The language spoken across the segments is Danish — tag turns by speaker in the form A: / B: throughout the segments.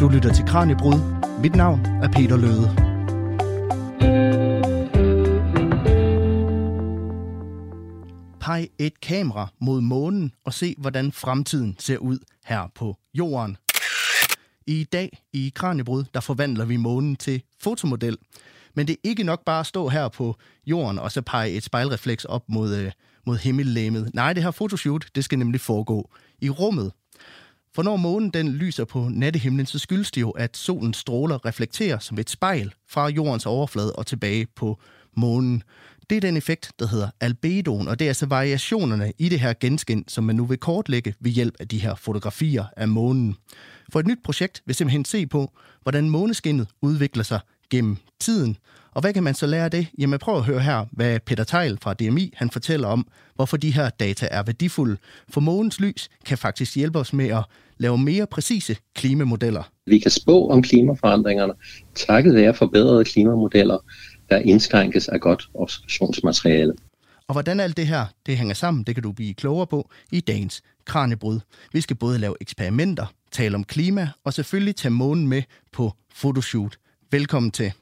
A: Du lytter til Kranjebrud. Mit navn er Peter Løde. Peg et kamera mod månen og se, hvordan fremtiden ser ud her på jorden. I dag i Kranjebrud, der forvandler vi månen til fotomodel. Men det er ikke nok bare at stå her på jorden og så pege et spejlrefleks op mod, øh, mod himmellæmet. Nej, det her fotoshoot, det skal nemlig foregå i rummet. For når månen den lyser på nattehimlen, så skyldes det jo, at solens stråler reflekterer som et spejl fra jordens overflade og tilbage på månen. Det er den effekt, der hedder albedoen, og det er altså variationerne i det her genskin, som man nu vil kortlægge ved hjælp af de her fotografier af månen. For et nyt projekt vil simpelthen se på, hvordan måneskinnet udvikler sig gennem tiden. Og hvad kan man så lære af det? Jamen prøv at høre her, hvad Peter Tejl fra DMI han fortæller om, hvorfor de her data er værdifulde. For månens lys kan faktisk hjælpe os med at lave mere præcise klimamodeller.
B: Vi kan spå om klimaforandringerne takket være forbedrede klimamodeller, der indskrænkes af godt observationsmateriale.
A: Og hvordan alt det her det hænger sammen, det kan du blive klogere på i dagens Kranjebrud. Vi skal både lave eksperimenter, tale om klima og selvfølgelig tage månen med på fotoshoot. Velkommen til.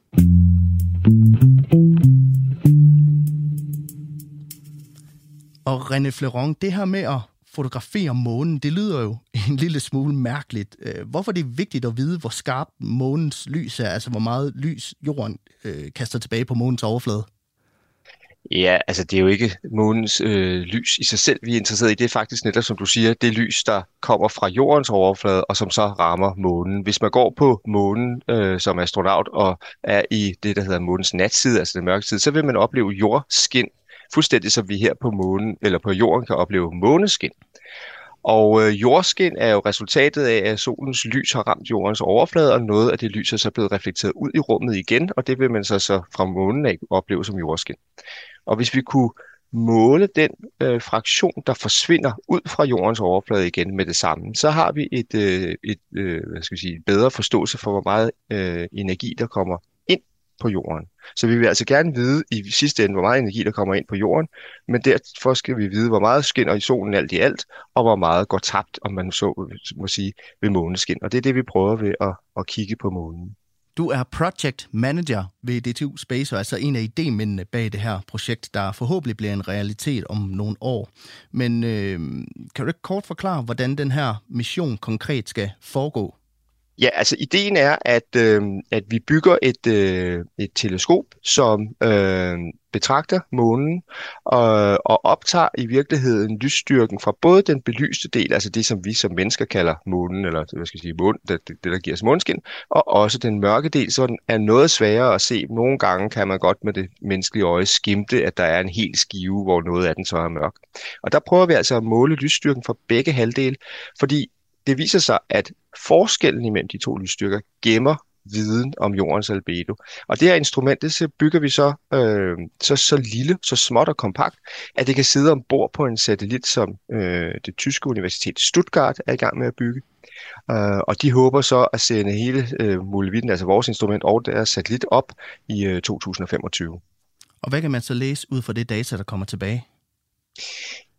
A: Og René Fleron, det her med at fotografere månen, det lyder jo en lille smule mærkeligt. Hvorfor hvorfor er det vigtigt at vide, hvor skarp månens lys er, altså hvor meget lys jorden øh, kaster tilbage på månens overflade?
C: Ja, altså det er jo ikke månens øh, lys i sig selv, vi er interesseret i. Det er faktisk netop, som du siger, det lys, der kommer fra jordens overflade, og som så rammer månen. Hvis man går på månen øh, som astronaut og er i det, der hedder månens natside, altså den mørke side, så vil man opleve jordskin, fuldstændig som vi her på månen eller på jorden kan opleve måneskin. Og øh, jordskin er jo resultatet af, at solens lys har ramt jordens overflade, og noget af det lys er så blevet reflekteret ud i rummet igen, og det vil man så, så fra månen af opleve som jordskin. Og hvis vi kunne måle den øh, fraktion, der forsvinder ud fra jordens overflade igen med det samme, så har vi et, øh, et øh, hvad skal vi sige, bedre forståelse for, hvor meget øh, energi, der kommer ind på jorden. Så vi vil altså gerne vide i sidste ende, hvor meget energi, der kommer ind på jorden, men derfor skal vi vide, hvor meget skinner i solen alt i alt, og hvor meget går tabt, om man så må sige, ved måneskin. Og det er det, vi prøver ved at, at kigge på månen.
A: Du er project manager ved DTU Space, og altså en af idémændene bag det her projekt, der forhåbentlig bliver en realitet om nogle år. Men øh, kan du ikke kort forklare, hvordan den her mission konkret skal foregå?
C: Ja, altså ideen er, at, øh, at vi bygger et, øh, et teleskop, som øh, betragter månen og, og optager i virkeligheden lysstyrken fra både den belyste del, altså det, som vi som mennesker kalder månen, eller hvad skal jeg sige, månen, det, det, der giver os måneskin, og også den mørke del, så den er noget sværere at se. Nogle gange kan man godt med det menneskelige øje skimte, at der er en hel skive, hvor noget af den så er mørk. Og der prøver vi altså at måle lysstyrken fra begge halvdele, fordi det viser sig, at forskellen imellem de to lysstyrker gemmer viden om jordens albedo. Og det her instrument, det bygger vi så, øh, så, så lille, så småt og kompakt, at det kan sidde ombord på en satellit, som øh, det tyske universitet Stuttgart er i gang med at bygge. Øh, og de håber så at sende hele øh, muligheden, altså vores instrument og deres satellit op i øh, 2025.
A: Og hvad kan man så læse ud fra det data, der kommer tilbage?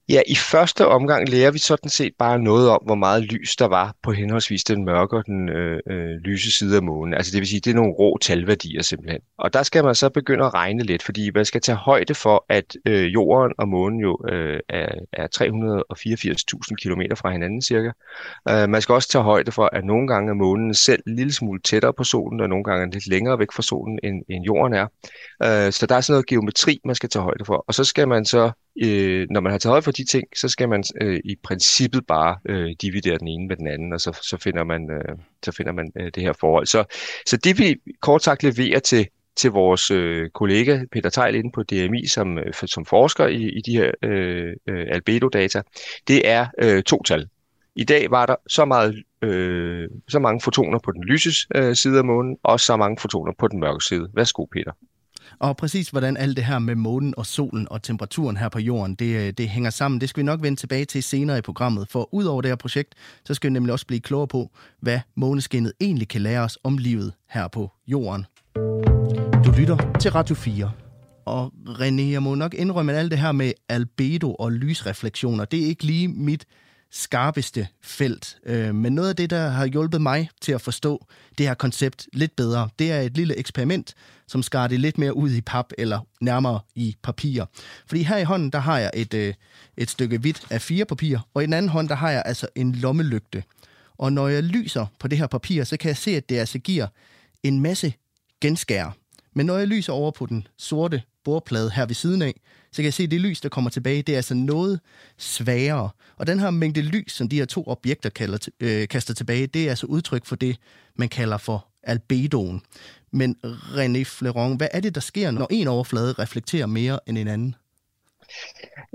C: Ja, i første omgang lærer vi sådan set bare noget om, hvor meget lys der var på henholdsvis den mørke og den øh, øh, lyse side af månen. Altså det vil sige, det er nogle rå talværdier simpelthen. Og der skal man så begynde at regne lidt, fordi man skal tage højde for, at øh, jorden og månen jo øh, er, er 384.000 km fra hinanden cirka. Øh, man skal også tage højde for, at nogle gange er månen selv en lille smule tættere på solen, og nogle gange er lidt længere væk fra solen, end, end jorden er. Øh, så der er sådan noget geometri, man skal tage højde for. Og så skal man så øh, når man har taget højde for de ting, så skal man øh, i princippet bare øh, dividere den ene med den anden, og så, så finder man, øh, så finder man øh, det her forhold. Så, så det vi kort sagt leverer til, til vores øh, kollega Peter Tejl inde på DMI, som, øh, som forsker i, i de her øh, øh, albedo-data, det er øh, to tal. I dag var der så, meget, øh, så mange fotoner på den lyse øh, side af månen, og så mange fotoner på den mørke side. Værsgo, Peter.
A: Og præcis hvordan alt det her med månen og solen og temperaturen her på jorden, det, øh, det hænger sammen, det skal vi nok vende tilbage til senere i programmet. For ud over det her projekt, så skal vi nemlig også blive klogere på, hvad måneskinnet egentlig kan lære os om livet her på jorden. Du lytter til Radio 4. Og René, jeg må nok indrømme, at alt det her med albedo og lysreflektioner, det er ikke lige mit skarpeste felt. Øh, men noget af det, der har hjulpet mig til at forstå det her koncept lidt bedre, det er et lille eksperiment, som skar det lidt mere ud i pap, eller nærmere i papir. Fordi her i hånden, der har jeg et, øh, et stykke hvidt af fire papir, og i den anden hånd, der har jeg altså en lommelygte. Og når jeg lyser på det her papir, så kan jeg se, at det altså giver en masse genskær. Men når jeg lyser over på den sorte bordplade her ved siden af, så kan jeg se, at det lys, der kommer tilbage, det er altså noget sværere. Og den her mængde lys, som de her to objekter kalder, øh, kaster tilbage, det er altså udtryk for det, man kalder for albedoen. Men René Fleron, hvad er det, der sker, når en overflade reflekterer mere end en anden?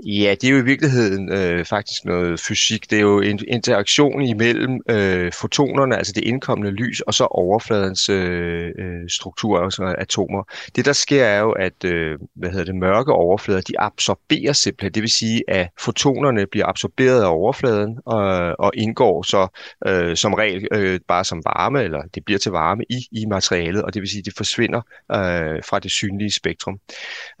C: Ja, det er jo i virkeligheden øh, faktisk noget fysik. Det er jo en interaktion imellem øh, fotonerne, altså det indkommende lys, og så overfladens øh, øh, struktur, altså atomer. Det der sker er jo, at øh, hvad hedder det, mørke overflader, de absorberer simpelthen. Det vil sige, at fotonerne bliver absorberet af overfladen og, og indgår så øh, som regel øh, bare som varme, eller det bliver til varme i, i materialet, og det vil sige, at det forsvinder øh, fra det synlige spektrum.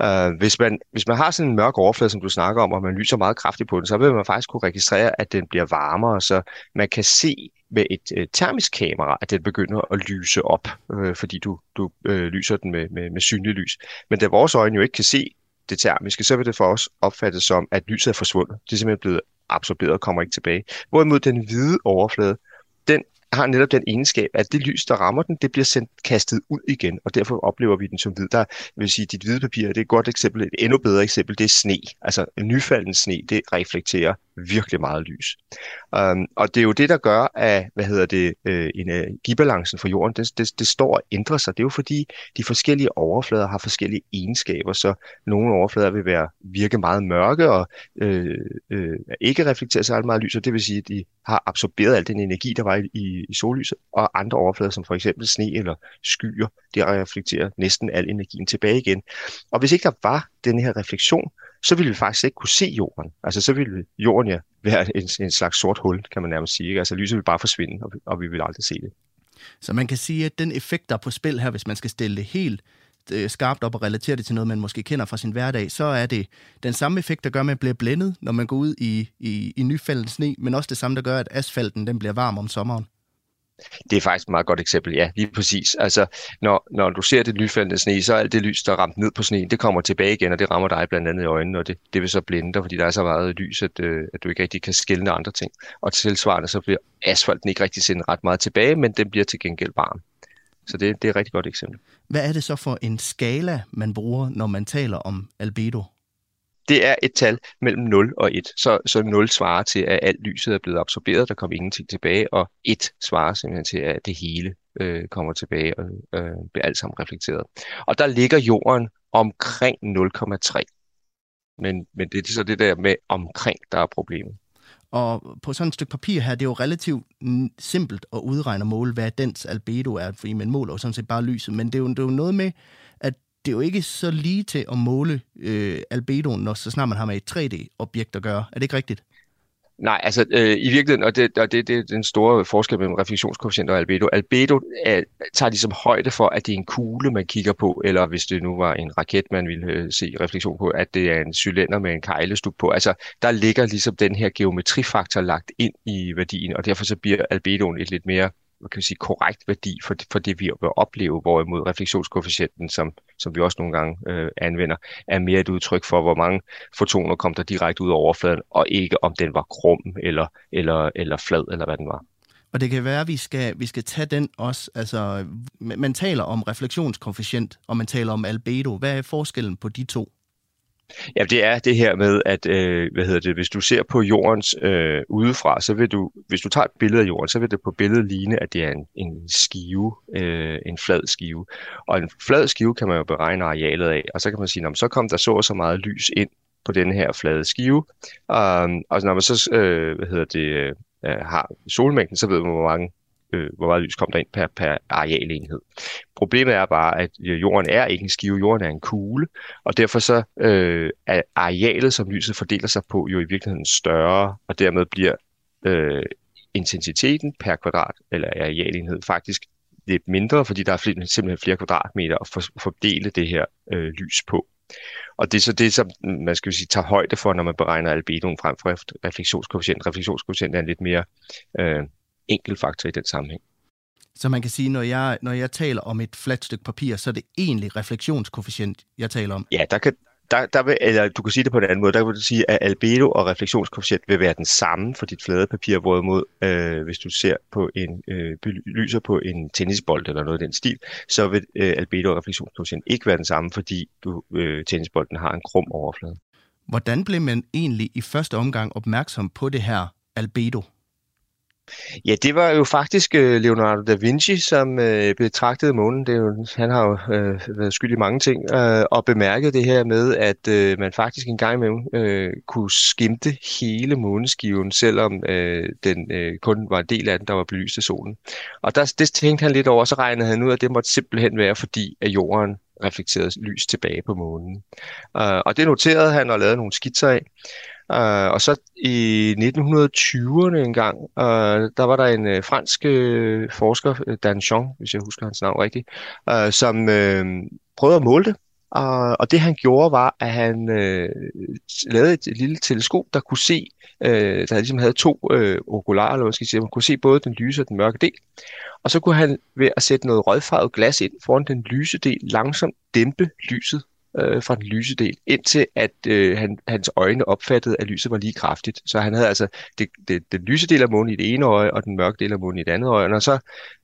C: Øh, hvis, man, hvis man har sådan en mørk overflade, som du snakker om, og man lyser meget kraftigt på den, så vil man faktisk kunne registrere, at den bliver varmere, så man kan se med et øh, termisk kamera, at den begynder at lyse op, øh, fordi du, du øh, lyser den med, med, med synlig lys. Men da vores øjne jo ikke kan se det termiske, så vil det for os opfattes som, at lyset er forsvundet. Det er simpelthen blevet absorberet og kommer ikke tilbage. Hvorimod den hvide overflade, den har netop den egenskab, at det lys, der rammer den, det bliver sendt kastet ud igen, og derfor oplever vi den som hvid. Der vil sige, dit hvide papir, det er et godt eksempel, et endnu bedre eksempel, det er sne. Altså nyfaldens sne, det reflekterer virkelig meget lys. Um, og det er jo det, der gør, at hvad hedder det, øh, energibalancen øh, for jorden, det, det, det står og ændrer sig. Det er jo fordi, de forskellige overflader har forskellige egenskaber, så nogle overflader vil være virke meget mørke og øh, øh, ikke reflektere særlig meget lys, og det vil sige, at de har absorberet al den energi, der var i, i, i sollyset, og andre overflader, som for eksempel sne eller skyer, det reflekterer næsten al energien tilbage igen. Og hvis ikke der var den her refleksion, så ville vi faktisk ikke kunne se jorden. Altså så ville jorden ja være en, en slags sort hul, kan man nærmest sige. Ikke? Altså lyset vil bare forsvinde, og og vi vil aldrig se det.
A: Så man kan sige, at den effekt, der er på spil her, hvis man skal stille det helt øh, skarpt op og relatere det til noget, man måske kender fra sin hverdag, så er det den samme effekt, der gør, at man bliver blændet, når man går ud i, i, i nyfaldet sne, men også det samme, der gør, at asfalten den bliver varm om sommeren.
C: Det er faktisk et meget godt eksempel, ja, lige præcis. Altså, når, når du ser det nyfaldende sne, så er alt det lys, der ramt ned på sneen, det kommer tilbage igen, og det rammer dig blandt andet i øjnene, og det, det vil så blinde dig, fordi der er så meget lys, at, øh, at du ikke rigtig kan skille andre ting. Og tilsvarende, så bliver asfalten ikke rigtig sendt ret meget tilbage, men den bliver til gengæld varm. Så det, det er et rigtig godt eksempel.
A: Hvad er det så for en skala, man bruger, når man taler om albedo?
C: Det er et tal mellem 0 og 1. Så, så 0 svarer til, at alt lyset er blevet absorberet, der kommer ingenting tilbage, og 1 svarer simpelthen til, at det hele øh, kommer tilbage og øh, bliver alt sammen reflekteret. Og der ligger jorden omkring 0,3. Men, men det er så det der med omkring, der er problemet.
A: Og på sådan et stykke papir her, det er jo relativt simpelt at udregne og måle, hvad dens albedo er, fordi man måler jo sådan set bare lyset, men det er jo, det er jo noget med, at det er jo ikke så lige til at måle øh, albedoen, når så snart man har med et 3D-objekt at gøre. Er det ikke rigtigt?
C: Nej, altså øh, i virkeligheden, og det, og det, det er den store forskel mellem refleksionskoefficient og albedo. Albedo er, tager ligesom højde for, at det er en kugle, man kigger på, eller hvis det nu var en raket, man ville øh, se refleksion på, at det er en cylinder med en kejlestup på. Altså, der ligger ligesom den her geometrifaktor lagt ind i værdien, og derfor så bliver albedoen et lidt mere hvad kan vi sige, korrekt værdi for, for det, vi vil opleve, hvorimod refleksionskoefficienten, som, som vi også nogle gange øh, anvender, er mere et udtryk for, hvor mange fotoner kom der direkte ud af overfladen, og ikke om den var krum eller, eller, eller flad, eller hvad den var.
A: Og det kan være, at vi skal, vi skal tage den også. Altså, man taler om refleksionskoefficient, og man taler om albedo. Hvad er forskellen på de to?
C: Ja, det er det her med, at øh, hvad hedder det, hvis du ser på jordens øh, udefra, så vil du, hvis du tager et billede af jorden, så vil det på billedet ligne, at det er en, en skive, øh, en flad skive. Og en flad skive kan man jo beregne arealet af, og så kan man sige, så kom der så og så meget lys ind på den her flade skive. Um, og når man så øh, hvad hedder det, øh, har solmængden, så ved man, hvor mange øh, hvor meget lys kommer der ind per, per arealenhed. Problemet er bare, at øh, jorden er ikke en skive, jorden er en kugle, og derfor så øh, er arealet, som lyset fordeler sig på, jo i virkeligheden større, og dermed bliver øh, intensiteten per kvadrat eller arealenhed faktisk lidt mindre, fordi der er flere, simpelthen flere kvadratmeter at for, fordele det her øh, lys på. Og det er så det, som man skal sige, tager højde for, når man beregner albedoen frem for refleksionskoefficient. Refleksionskoefficient er en lidt mere øh, enkel faktor i den sammenhæng.
A: Så man kan sige, når jeg, når jeg taler om et fladt stykke papir, så er det egentlig refleksionskoefficient, jeg taler om?
C: Ja, der kan, der, der vil, eller du kan sige det på en anden måde, der vil du sige, at albedo og refleksionskoefficient vil være den samme for dit flade papir, hvorimod øh, hvis du ser på en øh, belyser på en tennisbold eller noget af den stil, så vil øh, albedo og refleksionskoefficient ikke være den samme, fordi du, øh, tennisbolden har en krum overflade.
A: Hvordan blev man egentlig i første omgang opmærksom på det her albedo?
C: Ja, det var jo faktisk øh, Leonardo da Vinci, som øh, betragtede månen. Det er jo, han har jo øh, været skyld i mange ting, øh, og bemærkede det her med, at øh, man faktisk en gang imellem øh, kunne skimte hele måneskiven, selvom øh, den øh, kun var en del af den, der var belyst af solen. Og der, det tænkte han lidt over, så regnede han ud, at det måtte simpelthen være, fordi at jorden reflekterede lys tilbage på månen. Øh, og det noterede han og lavede nogle skitser af. Uh, og så i 1920'erne engang, uh, der var der en uh, fransk uh, forsker, Dan Chong, hvis jeg husker hans navn rigtigt, uh, som uh, prøvede at måle det. Uh, og det han gjorde var, at han uh, lavede et, et lille teleskop, der kunne se, uh, der ligesom havde to uh, okularer, eller hvad skal jeg sige, man kunne se både den lyse og den mørke del. Og så kunne han ved at sætte noget rødfarvet glas ind foran den lyse del, langsomt dæmpe lyset øh, fra den lyse del, indtil at øh, han, hans øjne opfattede, at lyset var lige kraftigt. Så han havde altså det, det, den lyse del af månen i det ene øje, og den mørke del af månen i det andet øje. Og så,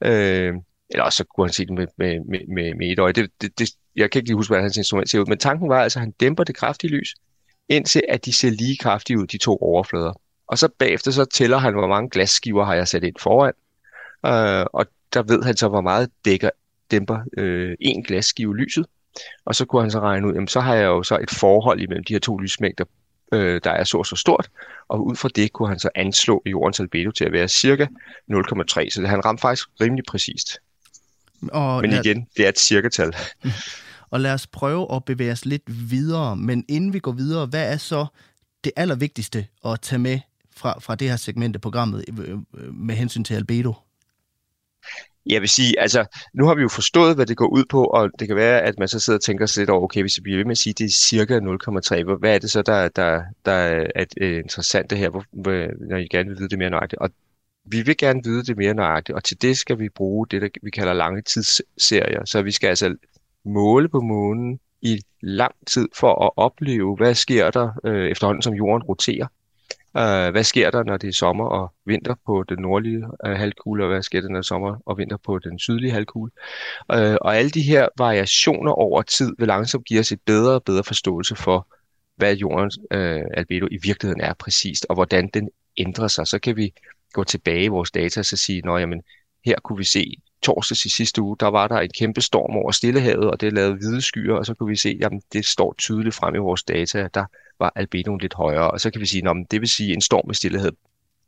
C: øh, eller også så kunne han se det med, med, med, med et øje. Det, det, det, jeg kan ikke lige huske, hvordan hans instrument ser ud, men tanken var altså, at han dæmper det kraftige lys, indtil at de ser lige kraftige ud, de to overflader. Og så bagefter så tæller han, hvor mange glasskiver har jeg sat ind foran. Øh, og der ved han så, hvor meget dækker, dæmper øh, en glasskive lyset. Og så kunne han så regne ud, jamen så har jeg jo så et forhold imellem de her to lysmængder, øh, der er så så stort, og ud fra det kunne han så anslå jordens albedo til at være cirka 0,3, så han ramte faktisk rimelig præcist. Og Men igen, det er et cirkatal.
A: Og lad os prøve at bevæge os lidt videre, men inden vi går videre, hvad er så det allervigtigste at tage med fra, fra det her segment af programmet øh, øh, med hensyn til albedo?
C: Jeg vil sige, altså, nu har vi jo forstået, hvad det går ud på, og det kan være, at man så sidder og tænker sig lidt over, okay, hvis vi bliver ved med at sige, at det er cirka 0,3, hvad er det så, der, der, der er øh, interessant det her, hvor, når I gerne vil vide det mere nøjagtigt? Og vi vil gerne vide det mere nøjagtigt, og til det skal vi bruge det, der vi kalder lange tidsserier. Så vi skal altså måle på månen i lang tid for at opleve, hvad sker der øh, efterhånden, som jorden roterer. Øh, hvad sker der, når det er sommer og vinter på den nordlige øh, halvkugle, og hvad sker der, når det er sommer og vinter på den sydlige halvkugle? Øh, og alle de her variationer over tid vil langsomt give os et bedre og bedre forståelse for, hvad jordens øh, albedo i virkeligheden er præcist, og hvordan den ændrer sig. Så kan vi gå tilbage i vores data og så sige, at her kunne vi se torsdags i sidste uge, der var der en kæmpe storm over Stillehavet, og det lavede hvide skyer, og så kunne vi se, at det står tydeligt frem i vores data, at der var albedoen lidt højere. Og så kan vi sige, at det vil sige, at en storm i Stillehavet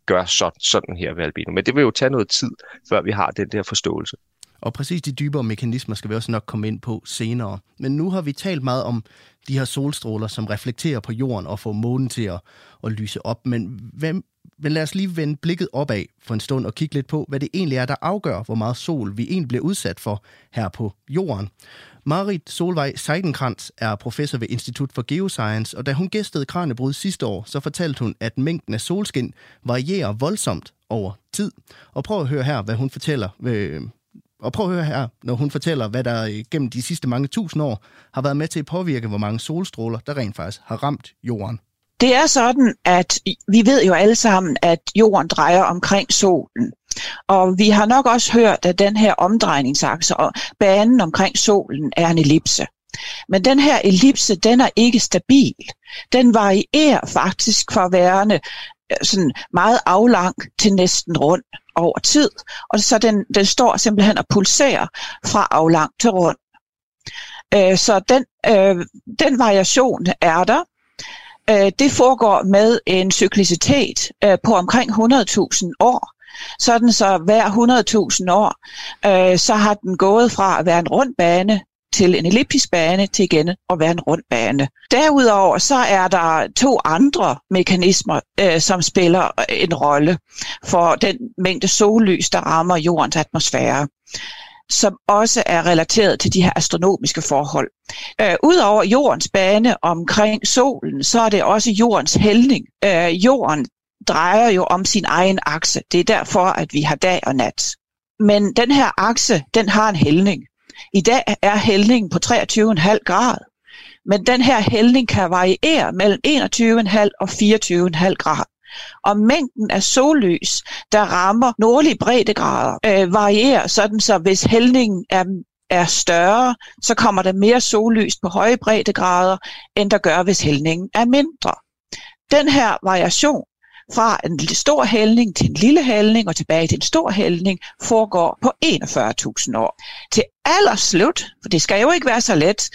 C: gør sådan, sådan her ved albedo. Men det vil jo tage noget tid, før vi har den der forståelse.
A: Og præcis de dybere mekanismer skal vi også nok komme ind på senere. Men nu har vi talt meget om de her solstråler, som reflekterer på jorden og får månen til at, at lyse op. Men hvem, men lad os lige vende blikket opad for en stund og kigge lidt på, hvad det egentlig er, der afgør, hvor meget sol vi egentlig bliver udsat for her på jorden. Marit Solvej Seidenkrantz er professor ved Institut for Geoscience, og da hun gæstede Kranjebrud sidste år, så fortalte hun, at mængden af solskin varierer voldsomt over tid. Og prøv at høre her, hvad hun fortæller. Øh, og prøv at høre her, når hun fortæller, hvad der øh, gennem de sidste mange tusind år har været med til at påvirke, hvor mange solstråler, der rent faktisk har ramt jorden.
D: Det er sådan, at vi ved jo alle sammen, at jorden drejer omkring solen. Og vi har nok også hørt, at den her omdrejningsakse og banen omkring solen er en ellipse. Men den her ellipse, den er ikke stabil. Den varierer faktisk fra værende øh, sådan meget aflang til næsten rund over tid. Og så den, den står simpelthen og pulserer fra aflang til rund. Øh, så den, øh, den variation er der. Øh, det foregår med en cyklicitet øh, på omkring 100.000 år. Sådan så hver 100.000 år, øh, så har den gået fra at være en rund bane til en elliptisk bane til igen at være en rund bane. Derudover så er der to andre mekanismer, øh, som spiller øh, en rolle for den mængde sollys, der rammer jordens atmosfære. som også er relateret til de her astronomiske forhold. Øh, Udover jordens bane omkring solen, så er det også jordens hældning. Øh, jorden drejer jo om sin egen akse. Det er derfor, at vi har dag og nat. Men den her akse, den har en hældning. I dag er hældningen på 23,5 grad. Men den her hældning kan variere mellem 21,5 og 24,5 grad. Og mængden af sollys, der rammer nordlige breddegrader, øh, varierer sådan, så hvis hældningen er er større, så kommer der mere sollys på høje breddegrader, end der gør, hvis hældningen er mindre. Den her variation fra en stor hældning til en lille hældning og tilbage til en stor hældning foregår på 41.000 år. Til allerslut, for det skal jo ikke være så let,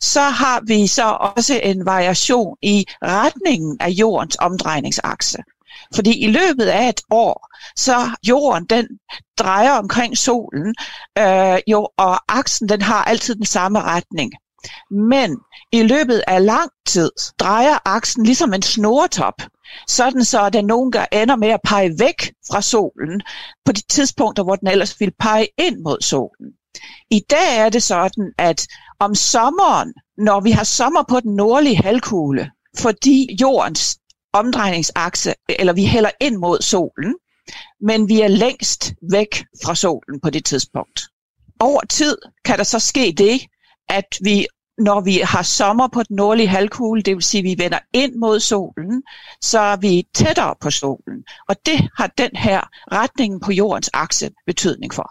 D: så har vi så også en variation i retningen af jordens omdrejningsakse. Fordi i løbet af et år, så jorden den drejer omkring solen, øh, jo, og aksen den har altid den samme retning. Men i løbet af lang tid drejer aksen ligesom en snoretop, sådan så den nogle gange ender med at pege væk fra solen på de tidspunkter, hvor den ellers ville pege ind mod solen. I dag er det sådan, at om sommeren, når vi har sommer på den nordlige halvkugle, fordi jordens omdrejningsakse, eller vi hælder ind mod solen, men vi er længst væk fra solen på det tidspunkt. Over tid kan der så ske det, at vi når vi har sommer på den nordlige halvkugle, det vil sige, at vi vender ind mod solen, så er vi tættere på solen. Og det har den her retningen på jordens akse betydning for.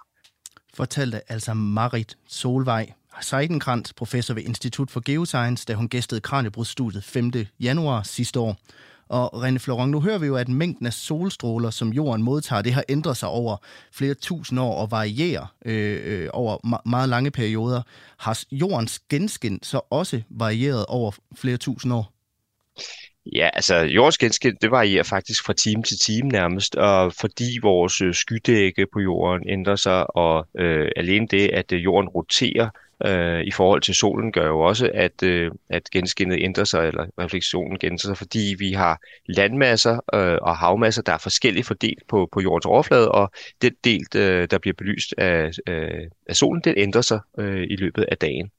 A: Fortalte altså Marit Solvej Seidenkrant, professor ved Institut for Geoscience, da hun gæstede Kranjebrudstudiet 5. januar sidste år. Og René Florent, nu hører vi jo, at mængden af solstråler, som jorden modtager, det har ændret sig over flere tusind år og varierer øh, øh, over meget lange perioder. Har jordens genskin så også varieret over flere tusind år?
C: Ja, altså jordens genskin, det varierer faktisk fra time til time nærmest, og fordi vores øh, skydække på jorden ændrer sig, og øh, alene det, at øh, jorden roterer, øh, i forhold til solen gør jo også, at, øh, at genskinnet ændrer sig, eller refleksionen ændrer sig, fordi vi har landmasser øh, og havmasser, der er forskelligt fordelt på, på jordens overflade, og den del, øh, der bliver belyst af, øh, af solen, den ændrer sig øh, i løbet af dagen.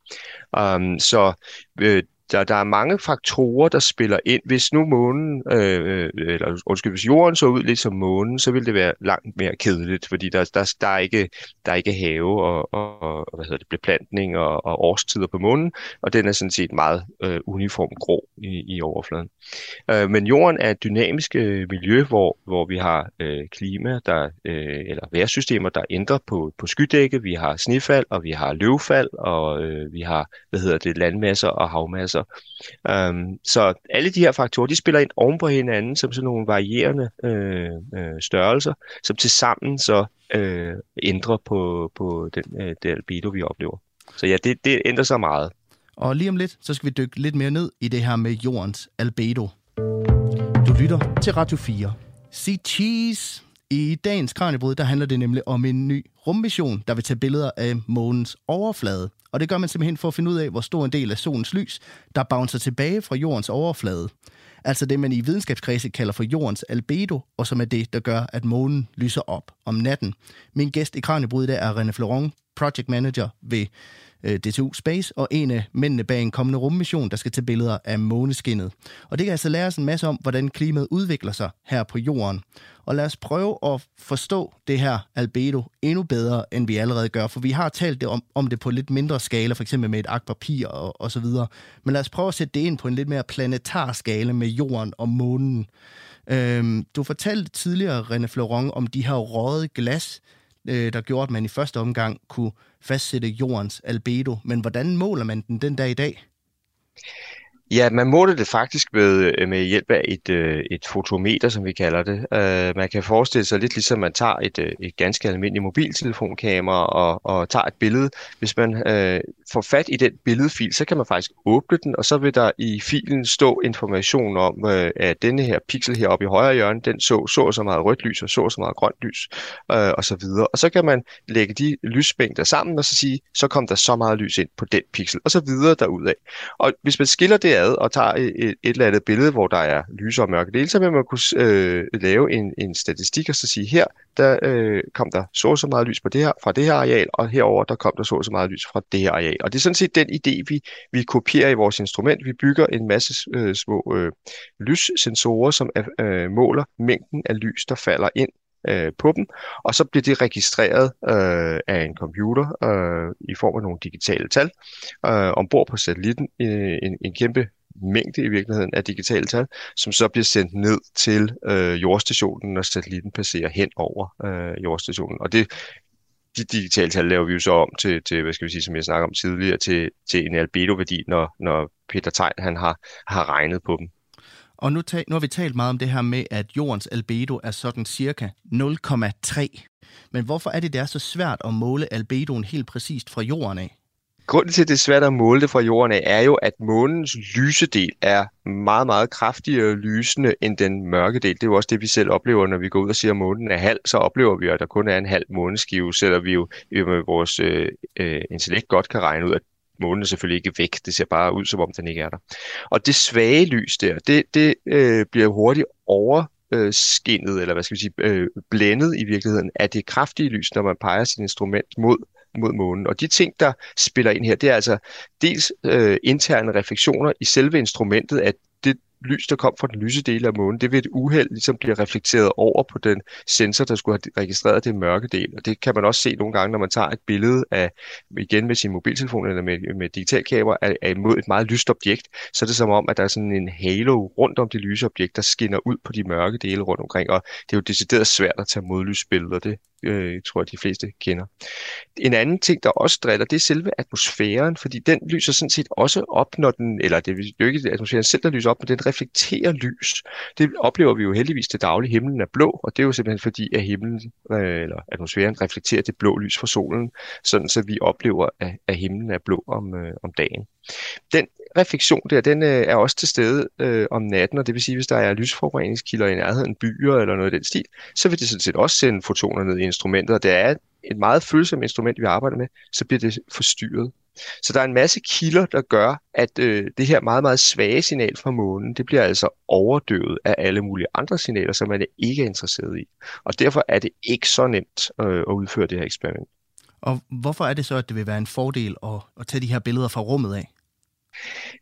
C: Um, så øh, der, der er mange faktorer, der spiller ind. Hvis nu månen, øh, øh, eller undskyld, hvis jorden så ud lidt som månen, så ville det være langt mere kedeligt, fordi der, der, der, er, ikke, der er ikke have og, og, og hvad hedder det, beplantning og, og årstider på månen, og den er sådan set meget øh, uniform grå i, i overfladen. Øh, men jorden er et dynamisk øh, miljø, hvor, hvor vi har øh, klima, der, øh, eller vejrsystemer, der ændrer på, på skydække, vi har snefald, og vi har løvfald, og øh, vi har, hvad hedder det, landmasser og havmasser faktorer. Øhm, så alle de her faktorer, de spiller ind oven på hinanden som sådan nogle varierende øh, øh, størrelser, som til sammen så øh, ændrer på, på den, øh, det albedo, vi oplever. Så ja, det, det ændrer sig meget.
A: Og lige om lidt, så skal vi dykke lidt mere ned i det her med jordens albedo. Du lytter til Radio 4. Sig cheese! I dagens Kranjebrud, der handler det nemlig om en ny rummission, der vil tage billeder af månens overflade. Og det gør man simpelthen for at finde ud af, hvor stor en del af solens lys, der bouncer tilbage fra jordens overflade. Altså det, man i videnskabskredse kalder for jordens albedo, og som er det, der gør, at månen lyser op om natten. Min gæst i Kranjebrud der er René Florent, project manager ved øh, DTU Space, og en af mændene bag en kommende rummission, der skal tage billeder af måneskinnet. Og det kan altså lære os en masse om, hvordan klimaet udvikler sig her på jorden. Og lad os prøve at forstå det her albedo endnu bedre, end vi allerede gør, for vi har talt det om, om det på lidt mindre skala, for eksempel med et akvapir og, og så videre. Men lad os prøve at sætte det ind på en lidt mere planetar skala med jorden og månen. Øhm, du fortalte tidligere, René Florent, om de her røde glas, øh, der gjorde, at man i første omgang kunne fastsætte jordens albedo. Men hvordan måler man den den dag i dag?
C: Ja, man måler det faktisk med, øh, med hjælp af et, øh, et fotometer, som vi kalder det. Uh, man kan forestille sig lidt ligesom, man tager et, et ganske almindeligt mobiltelefonkamera og, og tager et billede. Hvis man uh, får fat i den billedfil, så kan man faktisk åbne den, og så vil der i filen stå information om, uh, at denne her pixel heroppe i højre hjørne, den så så så meget rødt lys og så så meget grønt lys, uh, og så videre. Og så kan man lægge de lysmængder sammen og så sige, så kom der så meget lys ind på den pixel, og så videre derudad. Og hvis man skiller det ad og tager et, et eller andet billede, hvor der er lyse og mørke dele, så vil man kunne øh, lave en, en statistik og så sige, her der øh, kom der så så meget lys på det her, fra det her areal, og herover der kom der så så meget lys fra det her areal. Og det er sådan set den idé, vi, vi kopierer i vores instrument. Vi bygger en masse øh, små øh, lyssensorer, som øh, måler mængden af lys, der falder ind øh, på dem, og så bliver det registreret øh, af en computer øh, i form af nogle digitale tal øh, ombord på satellitten. Øh, en, en kæmpe mængde i virkeligheden af digitale tal, som så bliver sendt ned til øh, jordstationen, når satellitten passerer hen over øh, jordstationen. Og det, de digitale tal laver vi jo så om til, til hvad skal vi sige, som jeg snakker om tidligere, til, til en albedo-værdi, når, når Peter Tegn han har, har regnet på dem.
A: Og nu, tal, nu har vi talt meget om det her med, at jordens albedo er sådan cirka 0,3. Men hvorfor er det, det er så svært at måle albedoen helt præcist fra jorden af?
C: Grunden til, at det er svært at måle det fra jorden af, er jo, at månens lysedel er meget, meget kraftigere lysende end den mørke del. Det er jo også det, vi selv oplever, når vi går ud og siger, at månen er halv, så oplever vi, at der kun er en halv måneskive, selvom vi jo med vores øh, øh, intellekt godt kan regne ud, at månen er selvfølgelig ikke væk. Det ser bare ud, som om den ikke er der. Og det svage lys der, det, det øh, bliver hurtigt over skinnet, eller hvad skal vi sige, øh, blændet i virkeligheden af det kraftige lys, når man peger sit instrument mod mod månen. Og de ting, der spiller ind her, det er altså dels øh, interne refleksioner i selve instrumentet, at lys, der kom fra den lyse del af månen, det vil et uheld ligesom blive reflekteret over på den sensor, der skulle have registreret det mørke del. Og det kan man også se nogle gange, når man tager et billede af, igen med sin mobiltelefon eller med, med digitalkamera, af, af imod et meget lyst objekt, så er det som om, at der er sådan en halo rundt om det lyse objekt, der skinner ud på de mørke dele rundt omkring. Og det er jo decideret svært at tage modlysbilleder. Det øh, tror jeg, de fleste kender. En anden ting, der også driller, det er selve atmosfæren, fordi den lyser sådan set også op, når den, eller det er jo ikke atmosfæren selv, der lyser op, men den reflekterer lys. Det oplever vi jo heldigvis til daglig. Himlen er blå, og det er jo simpelthen fordi, at himlen, øh, eller atmosfæren reflekterer det blå lys fra solen, sådan så vi oplever, at, at himlen er blå om, øh, om dagen. Den refleksion der, den øh, er også til stede øh, om natten, og det vil sige, hvis der er lysforureningskilder i nærheden, byer eller noget af den stil, så vil det sådan set også sende fotoner ned i instrumentet, og det er et meget følsomt instrument, vi arbejder med, så bliver det forstyrret. Så der er en masse kilder, der gør, at øh, det her meget, meget svage signal fra månen, det bliver altså overdøvet af alle mulige andre signaler, som man ikke er interesseret i. Og derfor er det ikke så nemt øh, at udføre det her eksperiment.
A: Og hvorfor er det så, at det vil være en fordel at, at tage de her billeder fra rummet af?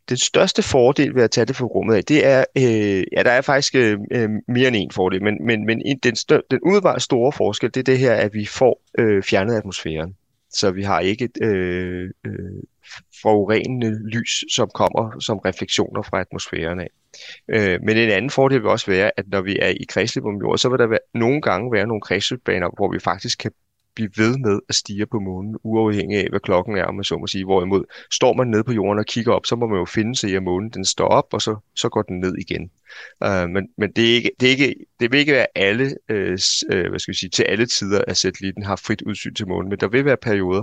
C: Den største fordel ved at tage det fra rummet af, det er, øh, ja, der er faktisk øh, øh mere end en fordel, men, men, men den, stør, den umiddelbart store forskel, det er det her, at vi får øh, fjernet atmosfæren. Så vi har ikke et øh, øh, forurenende lys, som kommer som refleksioner fra atmosfæren af. Øh, men en anden fordel vil også være, at når vi er i kredsløb om jorden, så vil der være, nogle gange være nogle kredsløbbaner, hvor vi faktisk kan blive ved med at stige på månen, uafhængig af, hvad klokken er, om man så må sige. Hvorimod, står man nede på jorden og kigger op, så må man jo finde sig i, at månen den står op, og så, så går den ned igen. Uh, men men det, er ikke, det, er ikke, det vil ikke være alle, uh, hvad skal vi sige, til alle tider, at satellitten har frit udsyn til månen, men der vil være perioder,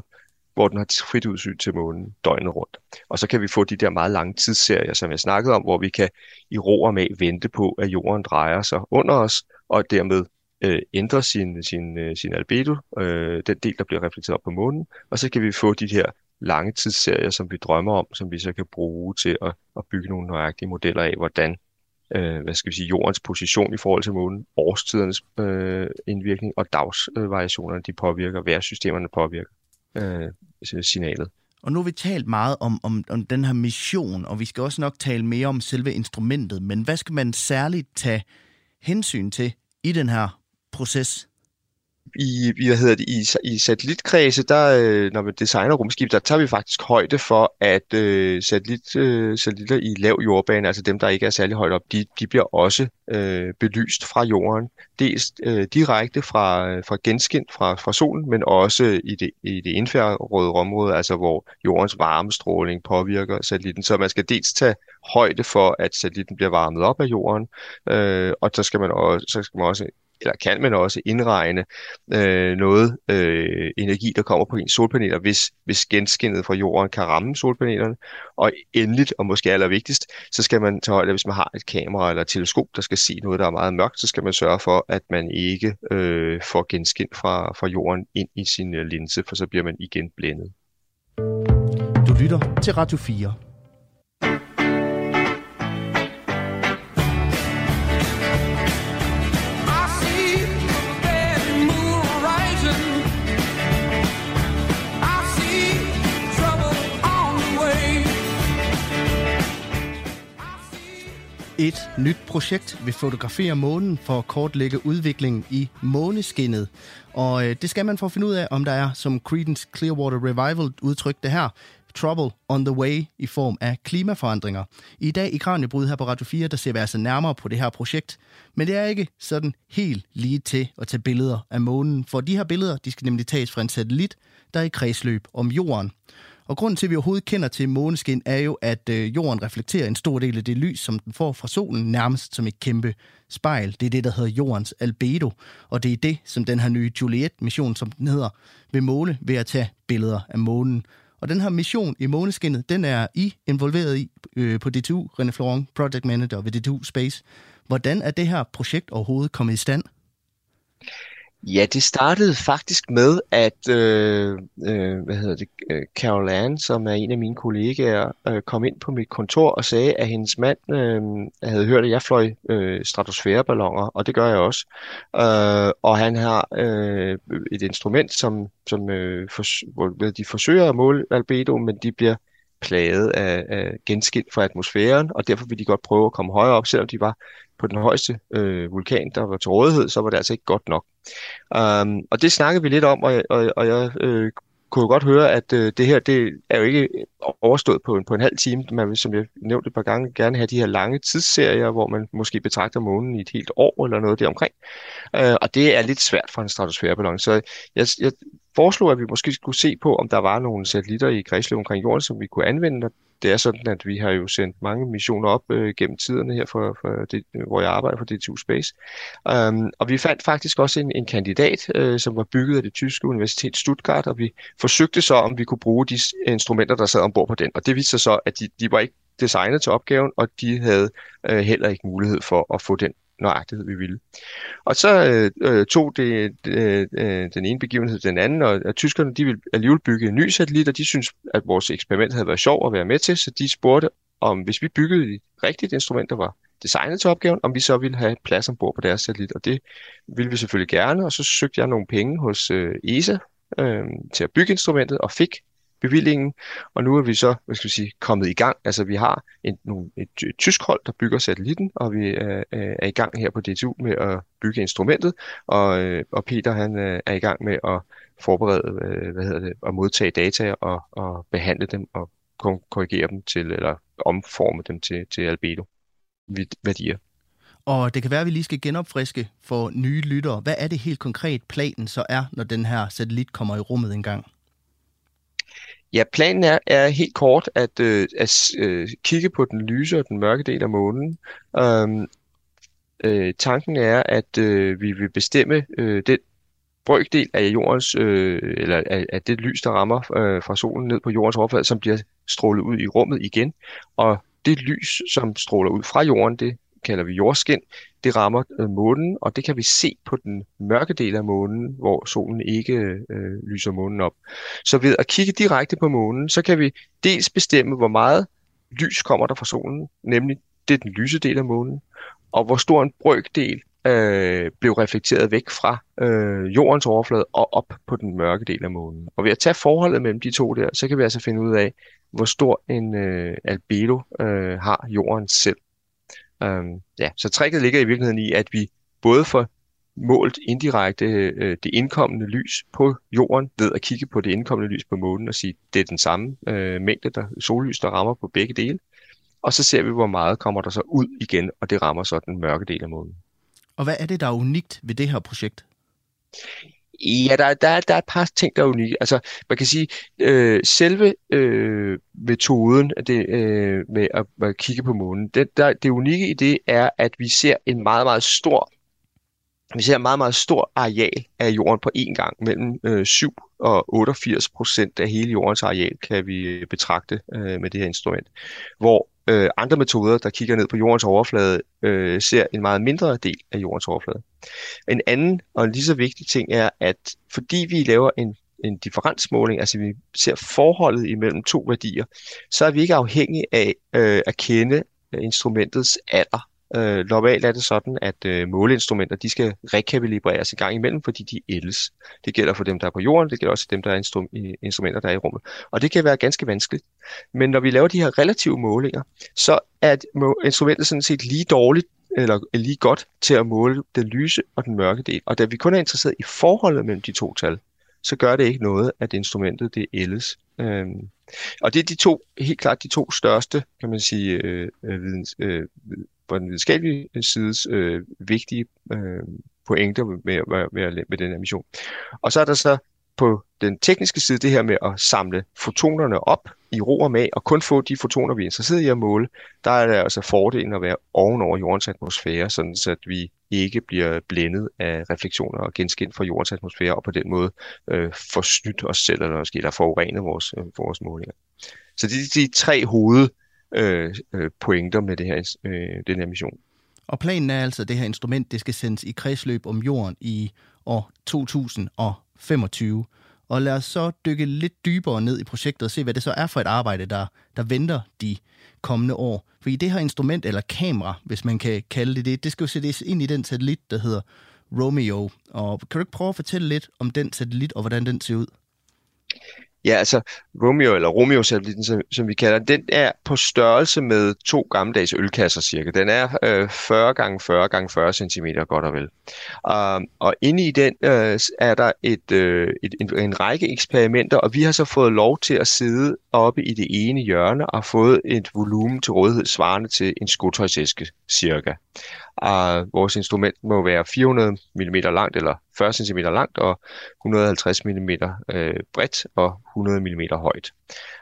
C: hvor den har frit udsyn til månen døgnet rundt. Og så kan vi få de der meget lange tidsserier, som jeg snakkede om, hvor vi kan i ro og mag vente på, at jorden drejer sig under os, og dermed øh, ændre sin, sin, øh, sin albedo, øh, den del, der bliver reflekteret op på månen, og så kan vi få de her lange tidsserier, som vi drømmer om, som vi så kan bruge til at, at bygge nogle nøjagtige modeller af, hvordan øh, hvad skal vi sige, jordens position i forhold til månen, årstidernes øh, indvirkning og dagsvariationerne, de påvirker, vejrsystemerne påvirker øh, signalet.
A: Og nu har vi talt meget om, om, om den her mission, og vi skal også nok tale mere om selve instrumentet, men hvad skal man særligt tage hensyn til i den her proces?
C: I, hvad hedder det, i, i satellitkredse, der, øh, når man designer rumskib, der tager vi faktisk højde for, at øh, satellit, øh, satellitter i lav jordbane, altså dem, der ikke er særlig højt op, de, de bliver også øh, belyst fra jorden. Dels øh, direkte fra, fra genskin fra, fra solen, men også i det, i det infrarøde område, altså hvor jordens varmestråling påvirker satellitten. Så man skal dels tage højde for, at satellitten bliver varmet op af jorden, øh, og så skal man også, så skal man også eller kan man også indregne øh, noget øh, energi, der kommer på ens solpaneler, hvis, hvis genskinnet fra jorden kan ramme solpanelerne. Og endeligt, og måske allervigtigst, så skal man tage højde, hvis man har et kamera eller et teleskop, der skal se noget, der er meget mørkt, så skal man sørge for, at man ikke øh, får genskin fra, fra jorden ind i sin øh, linse, for så bliver man igen blændet.
A: Du lytter til Radio 4. Et nyt projekt vil fotografere månen for at kortlægge udviklingen i måneskinnet. Og øh, det skal man for at finde ud af, om der er, som Creedence Clearwater Revival udtrykte her, trouble on the way i form af klimaforandringer. I dag i Kranjebryd her på Radio 4, der ser vi altså nærmere på det her projekt. Men det er ikke sådan helt lige til at tage billeder af månen, for de her billeder, de skal nemlig tages fra en satellit, der er i kredsløb om jorden. Og grunden til, at vi overhovedet kender til måneskin, er jo, at øh, jorden reflekterer en stor del af det lys, som den får fra solen, nærmest som et kæmpe spejl. Det er det, der hedder jordens albedo, og det er det, som den her nye Juliet-mission, som den hedder, vil måle ved at tage billeder af månen. Og den her mission i måneskinnet, den er I involveret i øh, på DTU, René Florent, Project Manager ved DTU Space. Hvordan er det her projekt overhovedet kommet i stand?
C: Ja, det startede faktisk med, at øh, øh, hvad hedder det, øh, Carol Ann, som er en af mine kollegaer, øh, kom ind på mit kontor og sagde, at hendes mand øh, havde hørt, at jeg fløj øh, stratosfæreballoner, og det gør jeg også. Øh, og han har øh, et instrument, som, som øh, for, hvor de forsøger at måle albedo, men de bliver plaget af, af genskilt fra atmosfæren, og derfor vil de godt prøve at komme højere op, selvom de var på den højeste øh, vulkan, der var til rådighed, så var det altså ikke godt nok. Um, og det snakkede vi lidt om, og, og, og jeg øh, kunne godt høre, at øh, det her det er jo ikke overstået på en, på en halv time. Man vil, som jeg nævnte et par gange, gerne have de her lange tidsserier, hvor man måske betragter månen i et helt år eller noget deromkring. Uh, og det er lidt svært for en stratosfæreballon. Så jeg, jeg foreslog, at vi måske skulle se på, om der var nogle satellitter i kredsløb omkring jorden, som vi kunne anvende, det er sådan, at vi har jo sendt mange missioner op øh, gennem tiderne her, for, for det, hvor jeg arbejder for DTU Space. Um, og vi fandt faktisk også en, en kandidat, øh, som var bygget af det tyske universitet Stuttgart, og vi forsøgte så, om vi kunne bruge de instrumenter, der sad ombord på den. Og det viste sig så, at de, de var ikke designet til opgaven, og de havde øh, heller ikke mulighed for at få den nøjagtighed, vi ville. Og så øh, øh tog det, øh, øh, den ene begivenhed den anden, og, at tyskerne de ville alligevel bygge en ny satellit, og de synes at vores eksperiment havde været sjov at være med til, så de spurgte, om hvis vi byggede et rigtigt instrument, der var designet til opgaven, om vi så ville have plads ombord på deres satellit, og det ville vi selvfølgelig gerne, og så søgte jeg nogle penge hos øh, ESA øh, til at bygge instrumentet, og fik bevillingen, og nu er vi så hvad skal vi sige, kommet i gang. Altså vi har en, nogle, et, et tysk hold, der bygger satellitten, og vi er, er i gang her på DTU med at bygge instrumentet, og, øh, og Peter han øh, er i gang med at forberede, øh, hvad hedder det, at modtage data og, og behandle dem og korrigere dem til, eller omforme dem til, til albedo værdier.
A: Og det kan være, at vi lige skal genopfriske for nye lyttere. Hvad er det helt konkret planen så er, når den her satellit kommer i rummet engang?
C: Ja, planen er, er helt kort at, øh, at øh, kigge på den lyse og den mørke del af månen. Øhm, øh, tanken er, at øh, vi vil bestemme øh, den brøkdel af jordens, øh, eller af, af det lys, der rammer øh, fra solen ned på jordens overflade, som bliver strålet ud i rummet igen. Og det lys, som stråler ud fra jorden, det kalder vi jordskin, det rammer øh, månen, og det kan vi se på den mørke del af månen, hvor solen ikke øh, lyser månen op. Så ved at kigge direkte på månen, så kan vi dels bestemme, hvor meget lys kommer der fra solen, nemlig det er den lyse del af månen, og hvor stor en brøkdel øh, blev reflekteret væk fra øh, jordens overflade og op på den mørke del af månen. Og ved at tage forholdet mellem de to der, så kan vi altså finde ud af, hvor stor en øh, albedo øh, har jorden selv. Øhm, ja, så tricket ligger i virkeligheden i, at vi både får målt indirekte øh, det indkommende lys på jorden ved at kigge på det indkommende lys på månen og sige, det er den samme øh, mængde der, sollys, der rammer på begge dele. Og så ser vi, hvor meget kommer der så ud igen, og det rammer så den mørke del af månen.
A: Og hvad er det, der er unikt ved det her projekt?
C: Ja, der, der, der er et par ting, der er unikke. Altså, man kan sige, øh, selve øh, metoden det, øh, med at, at kigge på månen, det, der, det unikke i det er, at vi ser en meget, meget stor vi ser en meget, meget stor areal af jorden på én gang. Mellem øh, 7 og 88 procent af hele jordens areal kan vi øh, betragte øh, med det her instrument. Hvor øh, andre metoder, der kigger ned på jordens overflade, øh, ser en meget mindre del af jordens overflade. En anden og lige så vigtig ting er, at fordi vi laver en, en differensmåling, altså vi ser forholdet imellem to værdier, så er vi ikke afhængige af øh, at kende øh, instrumentets alder. Øh, normalt er det sådan, at øh, måleinstrumenter de skal rekalibreres i gang imellem, fordi de ældes. Det gælder for dem, der er på jorden, det gælder også for dem, der er instru- instrumenter, der er i rummet. Og det kan være ganske vanskeligt. Men når vi laver de her relative målinger, så er instrumentet sådan set lige dårligt eller lige godt til at måle den lyse og den mørke del. Og da vi kun er interesseret i forholdet mellem de to tal, så gør det ikke noget, at instrumentet det ældes. Øhm, og det er de to, helt klart de to største, kan man sige, øh, øh videns, øh, på den videnskabelige sides øh, vigtige øh, pointer med, med, med, med den her mission. Og så er der så på den tekniske side det her med at samle fotonerne op i ro og mag, og kun få de fotoner, vi er interesseret i at måle, der er det altså fordelen at være ovenover jordens atmosfære, sådan så at vi ikke bliver blændet af refleksioner og genskin fra jordens atmosfære, og på den måde øh, forsnyt os selv, eller måske der forurenet vores, øh, vores målinger. Så det er de tre hoved Øh, øh, pointer med det her, øh, den her mission.
A: Og planen er altså, at det her instrument det skal sendes i kredsløb om jorden i år 2025. Og lad os så dykke lidt dybere ned i projektet og se, hvad det så er for et arbejde, der, der venter de kommende år. For i det her instrument, eller kamera, hvis man kan kalde det det, det skal jo sættes ind i den satellit, der hedder Romeo. Og kan du ikke prøve at fortælle lidt om den satellit, og hvordan den ser ud?
C: Ja, altså Romeo, eller Romeo-satellitten, som, som vi kalder den, er på størrelse med to gammeldags ølkasser cirka. Den er øh, 40 gange 40 gange 40 cm godt og vel. Um, og inde i den øh, er der et, øh, et, en, en række eksperimenter, og vi har så fået lov til at sidde oppe i det ene hjørne og fået et volumen til rådighed svarende til en skotøjsæske cirka. Uh, vores instrument må være 400 mm langt eller 40 cm langt og 150 mm øh, bredt og 100 mm højt.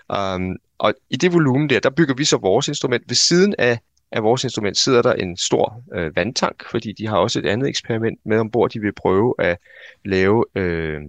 C: Um, og i det volumen der, der bygger vi så vores instrument. Ved siden af, af vores instrument sidder der en stor øh, vandtank, fordi de har også et andet eksperiment med ombord. De vil prøve at lave øh,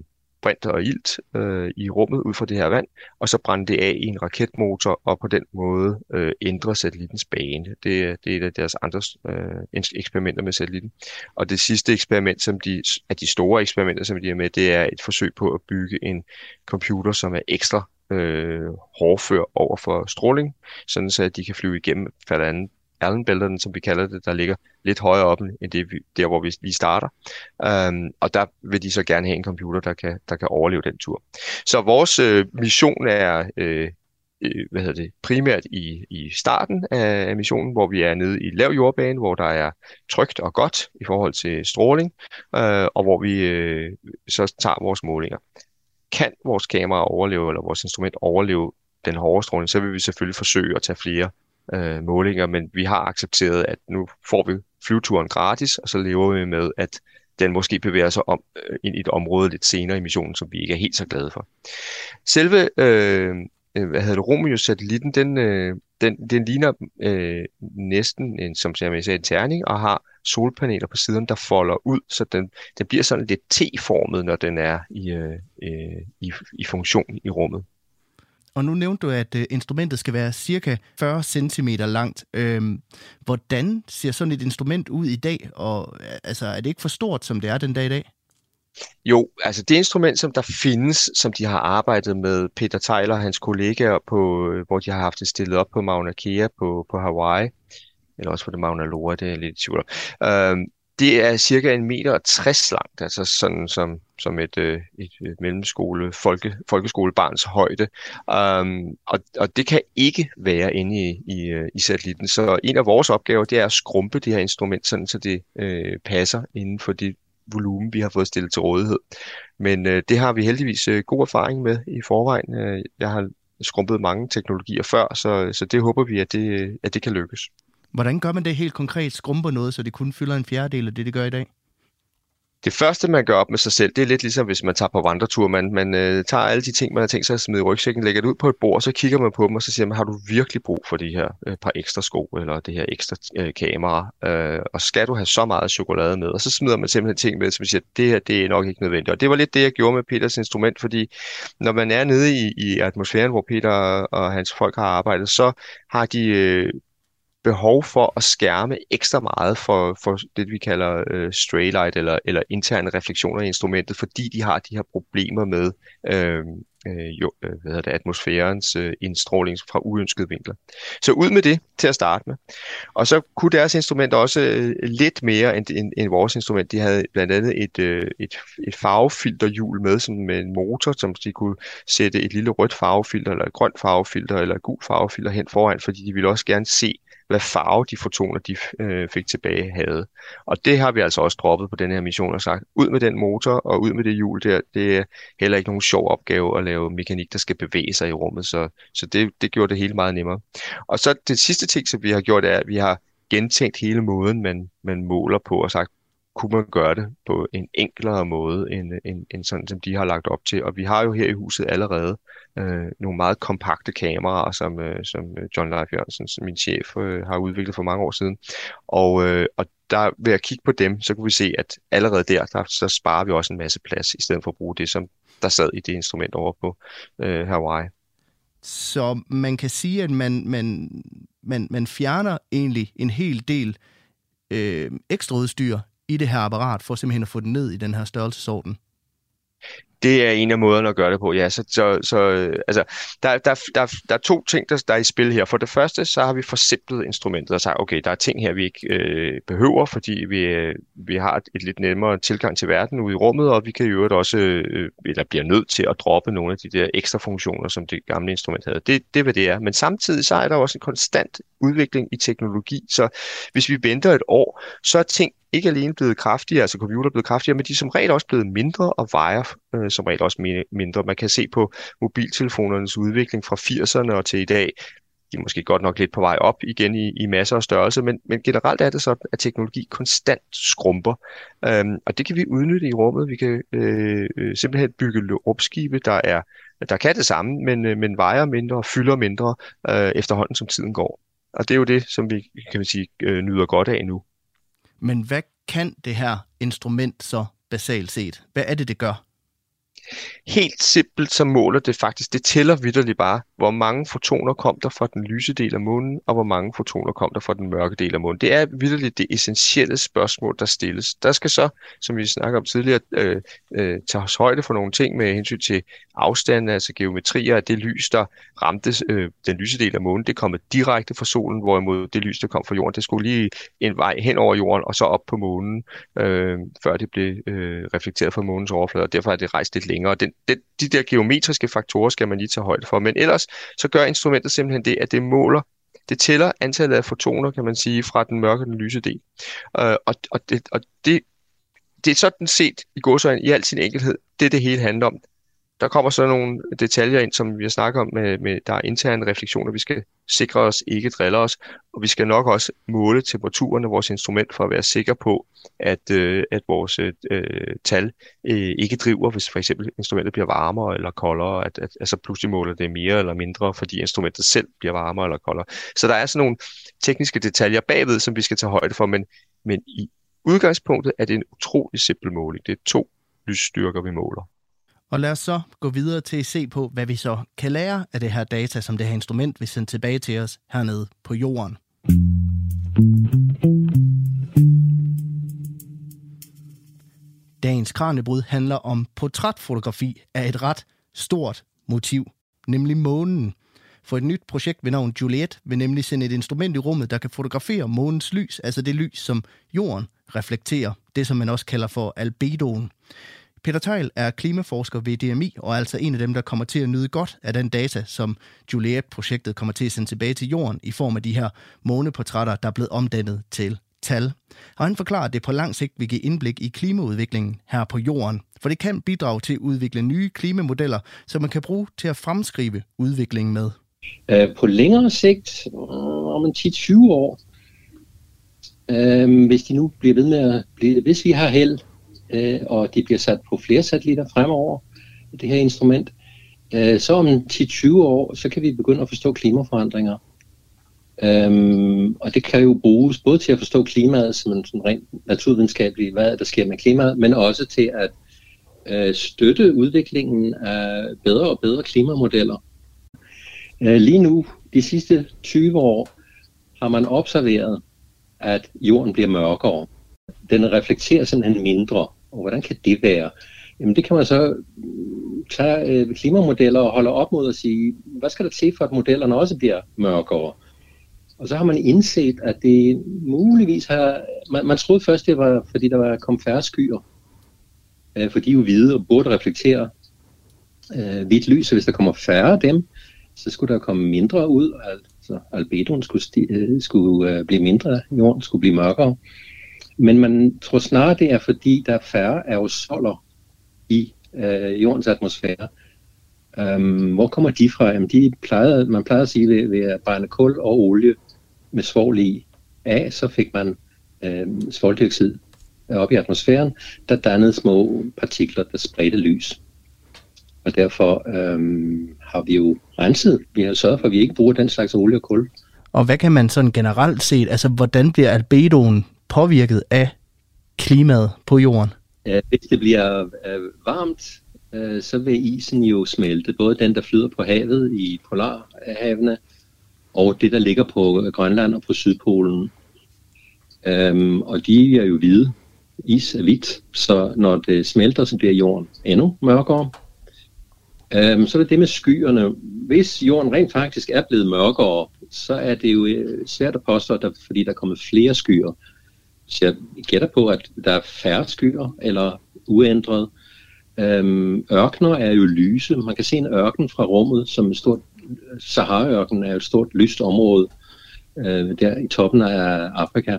C: brint og ilt øh, i rummet ud fra det her vand, og så brænde det af i en raketmotor, og på den måde øh, ændre satellittens bane. Det, det er et af deres andre øh, eksperimenter med satellitten. Og det sidste eksperiment, som de, af de store eksperimenter, som de er med, det er et forsøg på at bygge en computer, som er ekstra øh, hårdfør over for stråling, sådan så at de kan flyve igennem blandt andet Allenbælterne, som vi kalder det, der ligger lidt højere oppe end det, vi, der, hvor vi lige starter. Um, og der vil de så gerne have en computer, der kan, der kan overleve den tur. Så vores øh, mission er øh, øh hvad hedder det, primært i, i starten af missionen, hvor vi er nede i lav jordbane, hvor der er trygt og godt i forhold til stråling, øh, og hvor vi øh, så tager vores målinger. Kan vores kamera overleve, eller vores instrument overleve den hårde stråling, så vil vi selvfølgelig forsøge at tage flere øh, målinger, men vi har accepteret, at nu får vi flyveturen gratis, og så lever vi med, at den måske bevæger sig om øh, ind i et område lidt senere i missionen, som vi ikke er helt så glade for. Selve øh, øh hvad hedder det, Romeo-satellitten, den, øh, den, den ligner øh, næsten, en, som jeg sagde, en terning, og har solpaneler på siden, der folder ud, så den, den bliver sådan lidt T-formet, når den er i, øh, øh i, i funktion i rummet.
A: Og nu nævnte du, at øh, instrumentet skal være cirka 40 cm langt. Øhm, hvordan ser sådan et instrument ud i dag? Og øh, altså, er det ikke for stort, som det er den dag i dag?
C: Jo, altså det instrument, som der findes, som de har arbejdet med Peter Tyler og hans kollegaer, på, øh, hvor de har haft det stillet op på Mauna Kea på, på Hawaii, eller også på det Mauna Loa, det er lidt i tvivl øhm, det er cirka en meter og 60 langt, altså sådan som, som et, øh, et, mellemskole, folke, folkeskolebarns højde. Um, og, og det kan ikke være inde i, i, øh, i satellitten. Så en af vores opgaver, det er at skrumpe det her instrument, sådan så det øh, passer inden for det volumen, vi har fået stillet til rådighed. Men øh, det har vi heldigvis øh, god erfaring med i forvejen. Øh, jeg har skrumpet mange teknologier før, så, så det håber vi, at det, at det kan lykkes.
A: Hvordan gør man det helt konkret? Skrumper noget, så det kun fylder en fjerdedel af det, det gør i dag?
C: Det første, man gør op med sig selv, det er lidt ligesom, hvis man tager på vandretur. Man, man øh, tager alle de ting, man har tænkt sig at smide i rygsækken, lægger det ud på et bord, så kigger man på dem, og så siger man, har du virkelig brug for de her øh, par ekstra sko, eller det her ekstra øh, kamera? Øh, og skal du have så meget chokolade med? Og så smider man simpelthen ting med, som siger, det her, det er nok ikke nødvendigt. Og det var lidt det, jeg gjorde med Peters instrument, fordi når man er nede i, i atmosfæren, hvor Peter og hans folk har arbejdet, så har de øh, behov for at skærme ekstra meget for, for det, vi kalder øh, stray light eller, eller interne refleksioner i instrumentet, fordi de har de her problemer med, øh, øh, jo, øh, hvad hedder det, atmosfærens øh, indstråling fra uønskede vinkler. Så ud med det til at starte med. Og så kunne deres instrument også øh, lidt mere end, end, end vores instrument. De havde blandt andet et, øh, et, et farvefilterhjul med, sådan med en motor, som de kunne sætte et lille rødt farvefilter, eller et grønt farvefilter, eller et gult farvefilter hen foran, fordi de ville også gerne se, hvad farve de fotoner, de øh, fik tilbage, havde. Og det har vi altså også droppet på den her mission og sagt, ud med den motor og ud med det hjul der. Det er heller ikke nogen sjov opgave at lave mekanik, der skal bevæge sig i rummet, så, så det, det gjorde det hele meget nemmere. Og så det sidste ting, som vi har gjort, er, at vi har gentænkt hele måden, man, man måler på og sagt, kunne man gøre det på en enklere måde, end, end, end sådan, som de har lagt op til. Og vi har jo her i huset allerede øh, nogle meget kompakte kameraer, som, øh, som John Leif Jørgensen, min chef, øh, har udviklet for mange år siden. Og, øh, og der ved at kigge på dem, så kunne vi se, at allerede der, der så sparer vi også en masse plads, i stedet for at bruge det, som der sad i det instrument over på øh, Hawaii.
A: Så man kan sige, at man, man, man, man fjerner egentlig en hel del øh, ekstra udstyr i det her apparat, for simpelthen at få den ned i den her størrelsesorden?
C: Det er en af måderne at gøre det på, ja. Så, så, så øh, altså, der, der, der, der er to ting, der, der er i spil her. For det første, så har vi forsimplet instrumentet og sagt, okay, der er ting her, vi ikke øh, behøver, fordi vi, øh, vi har et, et lidt nemmere tilgang til verden ude i rummet, og vi kan jo også, øh, eller bliver nødt til at droppe nogle af de der ekstra funktioner, som det gamle instrument havde. Det, det er, hvad det er. Men samtidig så er der også en konstant udvikling i teknologi, så hvis vi venter et år, så er ting ikke alene blevet kraftigere, altså computer er blevet kraftigere, men de er som regel også blevet mindre og vejer øh, som regel også mindre. Man kan se på mobiltelefonernes udvikling fra 80'erne og til i dag, de er måske godt nok lidt på vej op igen i, i masser af størrelse, men, men generelt er det så, at teknologi konstant skrumper. Øhm, og det kan vi udnytte i rummet. Vi kan øh, øh simpelthen bygge rumskibe, der er der kan det samme, men, øh, men vejer mindre og fylder mindre øh, efterhånden, som tiden går. Og det er jo det, som vi kan man sige, øh, nyder godt af nu.
A: Men hvad kan det her instrument så basalt set? Hvad er det, det gør?
C: Helt simpelt så måler det faktisk, det tæller vidderligt bare, hvor mange fotoner kom der fra den lyse del af månen, og hvor mange fotoner kom der fra den mørke del af månen. Det er vidderligt det essentielle spørgsmål, der stilles. Der skal så, som vi snakker om tidligere, øh, øh, tages højde for nogle ting med hensyn til afstanden, altså geometrier at det lys, der ramte øh, den lyse del af månen, det kom direkte fra solen, hvorimod det lys, der kom fra jorden, det skulle lige en vej hen over jorden og så op på månen, øh, før det blev øh, reflekteret fra månens overflade, og derfor er det rejst lidt længere. Den, den, de der geometriske faktorer skal man lige tage højde for, men ellers så gør instrumentet simpelthen det, at det måler det tæller antallet af fotoner, kan man sige, fra den mørke og den lyse del. Øh, og, og, det, og det, det er sådan set i godsøjne i al sin enkelhed, det det hele handler om der kommer så nogle detaljer ind, som vi har snakket om, med, med der er interne refleksioner, vi skal sikre os, ikke driller os, og vi skal nok også måle temperaturen af vores instrument for at være sikre på, at, øh, at vores øh, tal øh, ikke driver, hvis for eksempel instrumentet bliver varmere eller koldere, at, at altså pludselig måler det mere eller mindre, fordi instrumentet selv bliver varmere eller koldere. Så der er sådan nogle tekniske detaljer bagved, som vi skal tage højde for, men, men i udgangspunktet er det en utrolig simpel måling. Det er to lysstyrker, vi måler.
A: Og lad os så gå videre til at se på, hvad vi så kan lære af det her data, som det her instrument vil sende tilbage til os hernede på jorden. Dagens kranjebrud handler om portrætfotografi af et ret stort motiv, nemlig månen. For et nyt projekt ved navn Juliet vil nemlig sende et instrument i rummet, der kan fotografere månens lys, altså det lys, som jorden reflekterer, det som man også kalder for albedoen. Peter Tøjl er klimaforsker ved DMI, og er altså en af dem, der kommer til at nyde godt af den data, som Juliet-projektet kommer til at sende tilbage til jorden i form af de her måneportrætter, der er blevet omdannet til tal. Og han forklarer, at det på lang sigt vil give indblik i klimaudviklingen her på jorden, for det kan bidrage til at udvikle nye klimamodeller, som man kan bruge til at fremskrive udviklingen med.
B: Øh, på længere sigt, mm, om en 10-20 år, øh, hvis de nu bliver ved med at blive, hvis vi har held, øh, og de bliver sat på flere satellitter fremover, det her instrument, øh, så om 10-20 år, så kan vi begynde at forstå klimaforandringer. Øhm, og det kan jo bruges både til at forstå klimaet som en sådan rent naturvidenskabelig, hvad der sker med klimaet, men også til at øh, støtte udviklingen af bedre og bedre klimamodeller. Øh, lige nu, de sidste 20 år, har man observeret, at jorden bliver mørkere den reflekterer simpelthen mindre. Og hvordan kan det være? Jamen det kan man så mm, tage øh, klimamodeller og holde op mod at sige, hvad skal der til for, at modellerne også bliver mørkere? Og så har man indset, at det muligvis har... Man, man troede først, det var, fordi der var kom færre skyer. Øh, for de er jo hvide og burde reflektere øh, hvidt lys, og hvis der kommer færre af dem, så skulle der komme mindre ud, altså albedoen skulle, sti- øh, skulle øh, blive mindre, jorden skulle blive mørkere. Men man tror snarere, det er fordi, der er færre aerosoler i øh, jordens atmosfære. Øhm, hvor kommer de fra? Jamen, de plejede, man plejede at sige, ved, ved at brænde kul og olie med svovl i af, så fik man øh, svovldioxid op i atmosfæren, der dannede små partikler, der spredte lys. Og derfor øhm, har vi jo renset. Vi har sørget for, at vi ikke bruger den slags olie og kul.
A: Og hvad kan man sådan generelt set, altså hvordan bliver albedoen påvirket af klimaet på jorden?
B: Ja, hvis det bliver øh, varmt, øh, så vil isen jo smelte. Både den, der flyder på havet i polarhavene, og det, der ligger på Grønland og på Sydpolen. Øhm, og de er jo hvide. Is er hvidt, så når det smelter, så bliver jorden endnu mørkere. Øhm, så er det det med skyerne. Hvis jorden rent faktisk er blevet mørkere, så er det jo øh, svært at påstå, der, fordi der er kommet flere skyer. Så jeg gætter på, at der er færre skyer eller uændret. Øhm, ørkner er jo lyse. Man kan se en ørken fra rummet, som et stort Sahara-ørken er et stort lyst område øh, der i toppen af Afrika.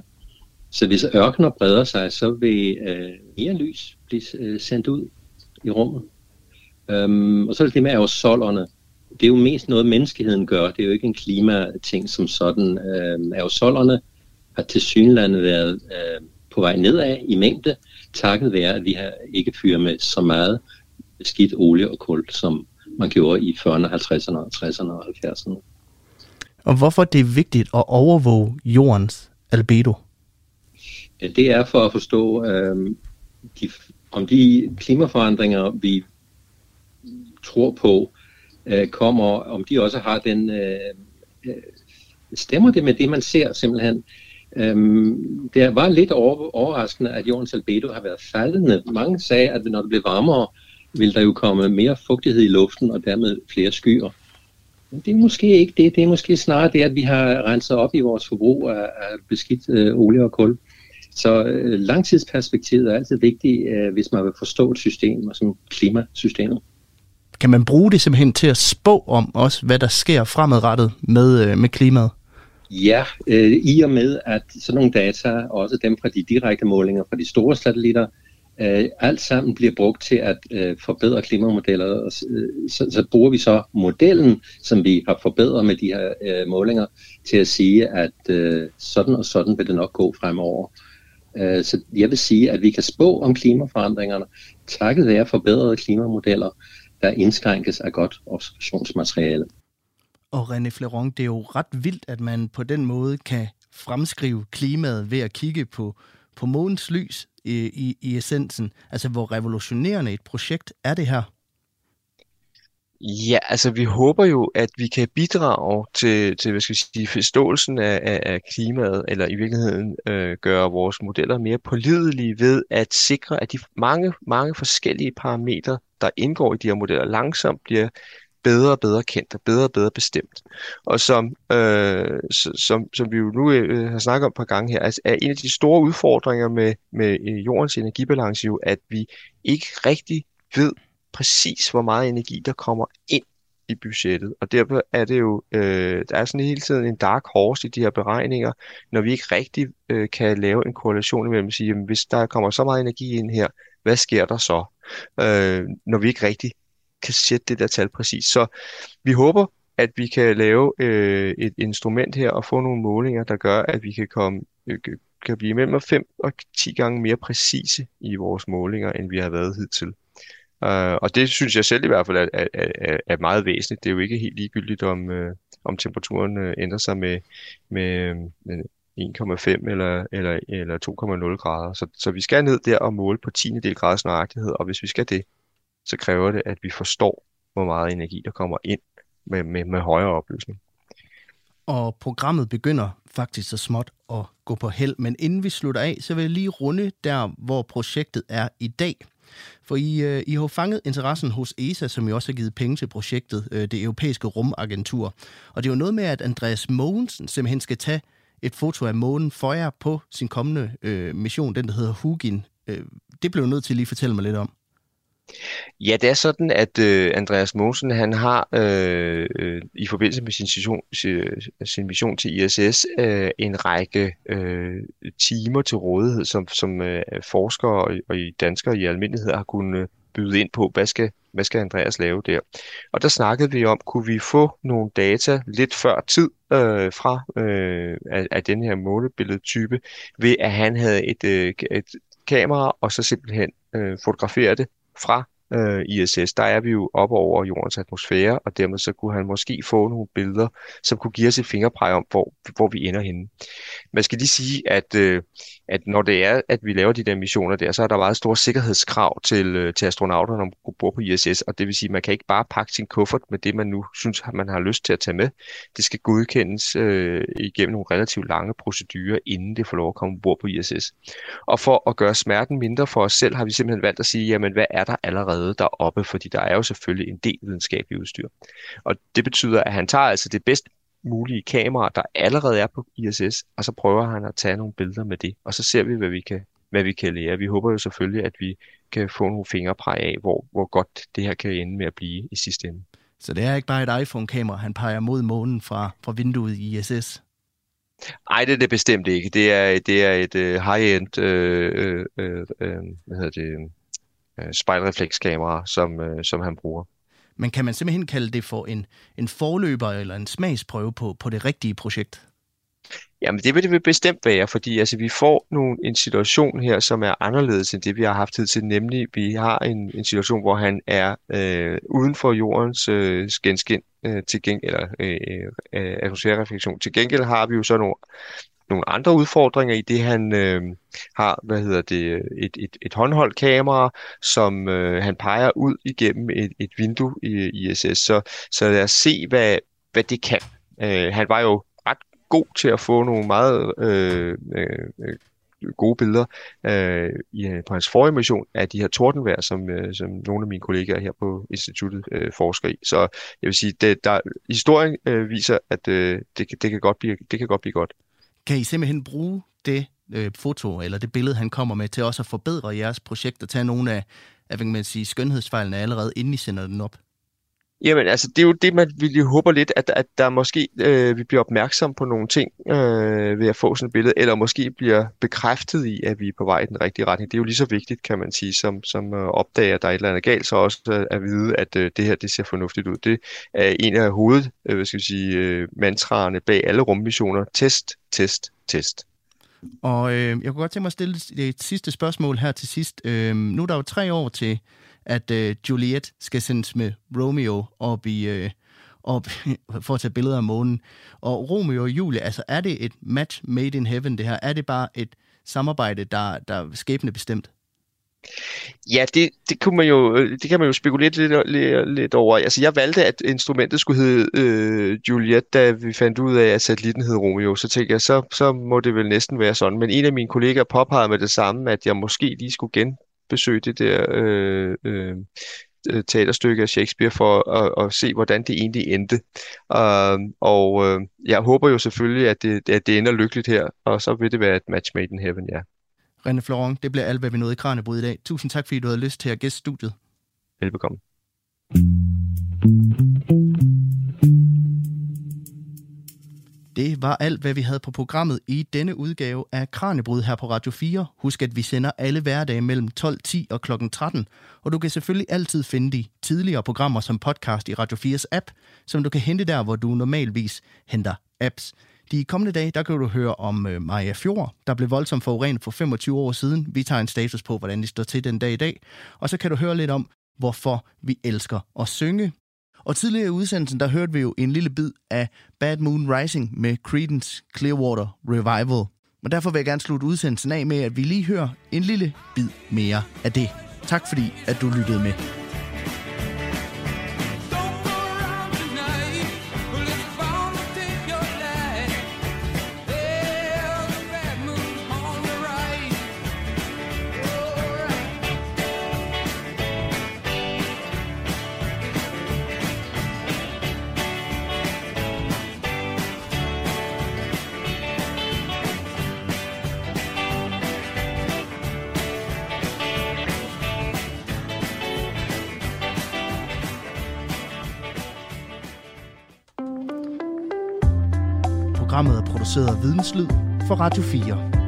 B: Så hvis ørkener breder sig, så vil øh, mere lys blive øh, sendt ud i rummet. Øhm, og så er det det med aerosolerne. Det er jo mest noget, menneskeheden gør. Det er jo ikke en klimating som sådan. Øhm, aerosolerne har til synlandet været uh, på vej nedad i mængde, takket være, at vi har ikke fyret med så meget skidt olie og kul, som man gjorde i 40'erne, 50'erne, 60'erne og 70'erne.
A: Og hvorfor det er vigtigt at overvåge jordens albedo?
B: Det er for at forstå, øh, de, om de klimaforandringer, vi tror på, øh, kommer, om de også har den, øh, øh, stemmer det med det, man ser simpelthen. Øhm, det var lidt over, overraskende, at jordens albedo har været faldende. Mange sagde, at når det blev varmere, vil der jo komme mere fugtighed i luften og dermed flere skyer. Men det er måske ikke det. Det er måske snarere det, at vi har renset op i vores forbrug af, af beskidt øh, olie og kul. Så øh, langtidsperspektivet er altid vigtigt, øh, hvis man vil forstå et system, som klimasystemet.
A: Kan man bruge det simpelthen til at spå om også, hvad der sker fremadrettet med, øh, med klimaet?
B: Ja, øh, i og med, at sådan nogle data, også dem fra de direkte målinger fra de store satellitter, øh, alt sammen bliver brugt til at øh, forbedre klimamodeller. Og, øh, så, så bruger vi så modellen, som vi har forbedret med de her øh, målinger, til at sige, at øh, sådan og sådan vil det nok gå fremover. Øh, så jeg vil sige, at vi kan spå om klimaforandringerne, takket være forbedrede klimamodeller, der indskrænkes af godt observationsmateriale.
A: Og René Fleron, det er jo ret vildt, at man på den måde kan fremskrive klimaet ved at kigge på, på månens lys i, i, i essensen. Altså, hvor revolutionerende et projekt er det her?
C: Ja, altså vi håber jo, at vi kan bidrage til, til hvad skal jeg sige, forståelsen af, af, af klimaet, eller i virkeligheden øh, gøre vores modeller mere pålidelige ved at sikre, at de mange, mange forskellige parametre, der indgår i de her modeller, langsomt bliver bedre og bedre kendt og bedre og bedre bestemt. Og som, øh, som, som vi jo nu øh, har snakket om et par gange her, altså, er en af de store udfordringer med, med øh, jordens energibalance jo, at vi ikke rigtig ved præcis, hvor meget energi, der kommer ind i budgettet. Og derfor er det jo, øh, der er sådan hele tiden en dark horse i de her beregninger, når vi ikke rigtig øh, kan lave en korrelation imellem at sige, jamen, hvis der kommer så meget energi ind her, hvad sker der så? Øh, når vi ikke rigtig kan sætte det der tal præcis. Så vi håber, at vi kan lave øh, et instrument her og få nogle målinger, der gør, at vi kan komme øh, kan blive mellem 5 og 10 gange mere præcise i vores målinger, end vi har været hidtil. Uh, og det synes jeg selv i hvert fald er, er, er, er meget væsentligt. Det er jo ikke helt ligegyldigt, om, øh, om temperaturen øh, ændrer sig med, med, med 1,5 eller, eller, eller 2,0 grader. Så, så vi skal ned der og måle på 10. del grads nøjagtighed, og hvis vi skal det, så kræver det, at vi forstår, hvor meget energi der kommer ind med, med, med højere opløsning.
A: Og programmet begynder faktisk så småt at gå på held, men inden vi slutter af, så vil jeg lige runde der, hvor projektet er i dag – For I, øh, I har fanget interessen hos ESA, som jo også har givet penge til projektet, øh, det europæiske rumagentur. Og det er jo noget med, at Andreas Mogensen simpelthen skal tage et foto af månen for jer på sin kommende øh, mission, den der hedder Hugin. Øh, det blev nødt til lige fortælle mig lidt om.
C: Ja, det er sådan, at øh, Andreas Mogensen, han har øh, øh, i forbindelse med sin, mission, sin mission til ISS øh, en række øh, timer til rådighed, som, som øh, forskere og, og i danskere i almindelighed har kunnet byde ind på, hvad skal, hvad skal Andreas lave der. Og der snakkede vi om, kunne vi få nogle data lidt før tid øh, fra øh, af, af den her målebilledtype, ved at han havde et, øh, et kamera, og så simpelthen øh, fotografere det fra øh, ISS, der er vi jo oppe over jordens atmosfære, og dermed så kunne han måske få nogle billeder, som kunne give os et fingerpræg om, hvor, hvor vi ender henne. Man skal lige sige, at, øh, at når det er, at vi laver de der missioner der, så er der meget store sikkerhedskrav til, øh, til astronauterne om at bo på ISS, og det vil sige, at man kan ikke bare pakke sin kuffert med det, man nu synes, man har lyst til at tage med. Det skal godkendes øh, igennem nogle relativt lange procedurer, inden det får lov at komme bord på ISS. Og for at gøre smerten mindre for os selv, har vi simpelthen valgt at sige, jamen hvad er der allerede deroppe, fordi der er jo selvfølgelig en del videnskabelig udstyr. Og det betyder, at han tager altså det bedst mulige kamera, der allerede er på ISS, og så prøver han at tage nogle billeder med det, og så ser vi, hvad vi kan, hvad vi kan lære. Vi håber jo selvfølgelig, at vi kan få nogle fingerpræg af, hvor, hvor godt det her kan ende med at blive i sidste ende.
A: Så det er ikke bare et iPhone-kamera, han peger mod månen fra, fra vinduet i ISS?
C: Nej, det er det bestemt ikke. Det er, det er et uh, high-end uh, uh, uh, hvad hedder det, uh, spejlreflekskamera, som, uh, som han bruger.
A: Men kan man simpelthen kalde det for en, en forløber eller en smagsprøve på, på det rigtige projekt?
C: Jamen det vil det bestemt være, fordi altså, vi får nogle, en situation her, som er anderledes end det, vi har haft tid til. Nemlig, vi har en, en situation, hvor han er øh, uden for jordens øh, skænskin øh, til gengæld, eller øh, øh, atmosfærereflektion. Til gengæld har vi jo så nogle, nogle andre udfordringer i det, han øh, har, hvad hedder det, et, et, et håndholdt kamera, som øh, han peger ud igennem et, et vindue i ISS. Så, så lad os se, hvad, hvad det kan. Øh, han var jo ret god til at få nogle meget øh, øh, gode billeder øh, i, på hans forrige mission af de her tordenvejr, som, øh, som nogle af mine kollegaer her på instituttet øh, forsker i. Så jeg vil sige, det, der, historien øh, viser, at øh, det, det, kan godt blive, det kan godt blive godt
A: kan I simpelthen bruge det øh, foto, eller det billede, han kommer med, til også at forbedre jeres projekt og tage nogle af, af hvad kan man sige, skønhedsfejlene allerede, inden I sender den op?
C: Jamen, altså, det er jo det, man ville håber lidt, at, at der måske øh, vi bliver opmærksom på nogle ting øh, ved at få sådan et billede, eller måske bliver bekræftet i, at vi er på vej i den rigtige retning. Det er jo lige så vigtigt, kan man sige, som, som øh, opdager, at der er et eller andet galt, så også øh, at vide, at øh, det her, det ser fornuftigt ud. Det er en af hoved, øh, hvad skal vi sige, øh, mantraerne bag alle rummissioner. Test, test, test.
A: Og øh, jeg kunne godt tænke mig at stille et sidste spørgsmål her til sidst. Øh, nu er der jo tre år til at øh, Juliet skal sendes med Romeo op i... Øh, op for at tage billeder af månen. Og Romeo og Julie, altså er det et match made in heaven det her? Er det bare et samarbejde, der, der er skæbne bestemt?
C: Ja, det, det, kunne man jo, øh, det kan man jo spekulere lidt, lidt, lidt over. Altså, jeg valgte, at instrumentet skulle hedde øh, Juliet, da vi fandt ud af, at satellitten hed Romeo. Så tænkte jeg, så, så må det vel næsten være sådan. Men en af mine kollegaer påpegede med det samme, at jeg måske lige skulle gen, besøge det der øh, øh, teaterstykke af Shakespeare for at, at se, hvordan det egentlig endte. Uh, og uh, jeg håber jo selvfølgelig, at det, at det ender lykkeligt her, og så vil det være et match made in heaven, ja.
A: René Florent, det bliver alt, hvad vi nåede i Kranjebrud i dag. Tusind tak, fordi du havde lyst til at gæste studiet.
C: Velbekomme.
A: Det var alt, hvad vi havde på programmet i denne udgave af Kranjebrud her på Radio 4. Husk, at vi sender alle hverdage mellem 12.10 og kl. 13, og du kan selvfølgelig altid finde de tidligere programmer som podcast i Radio 4's app, som du kan hente der, hvor du normalvis henter apps. De kommende dage, der kan du høre om øh, Maja Fjord, der blev voldsomt forurenet for 25 år siden. Vi tager en status på, hvordan det står til den dag i dag. Og så kan du høre lidt om, hvorfor vi elsker at synge. Og tidligere i udsendelsen, der hørte vi jo en lille bid af Bad Moon Rising med Creedence Clearwater Revival. Og derfor vil jeg gerne slutte udsendelsen af med, at vi lige hører en lille bid mere af det. Tak fordi, at du lyttede med. Videnslyd for Radio 4.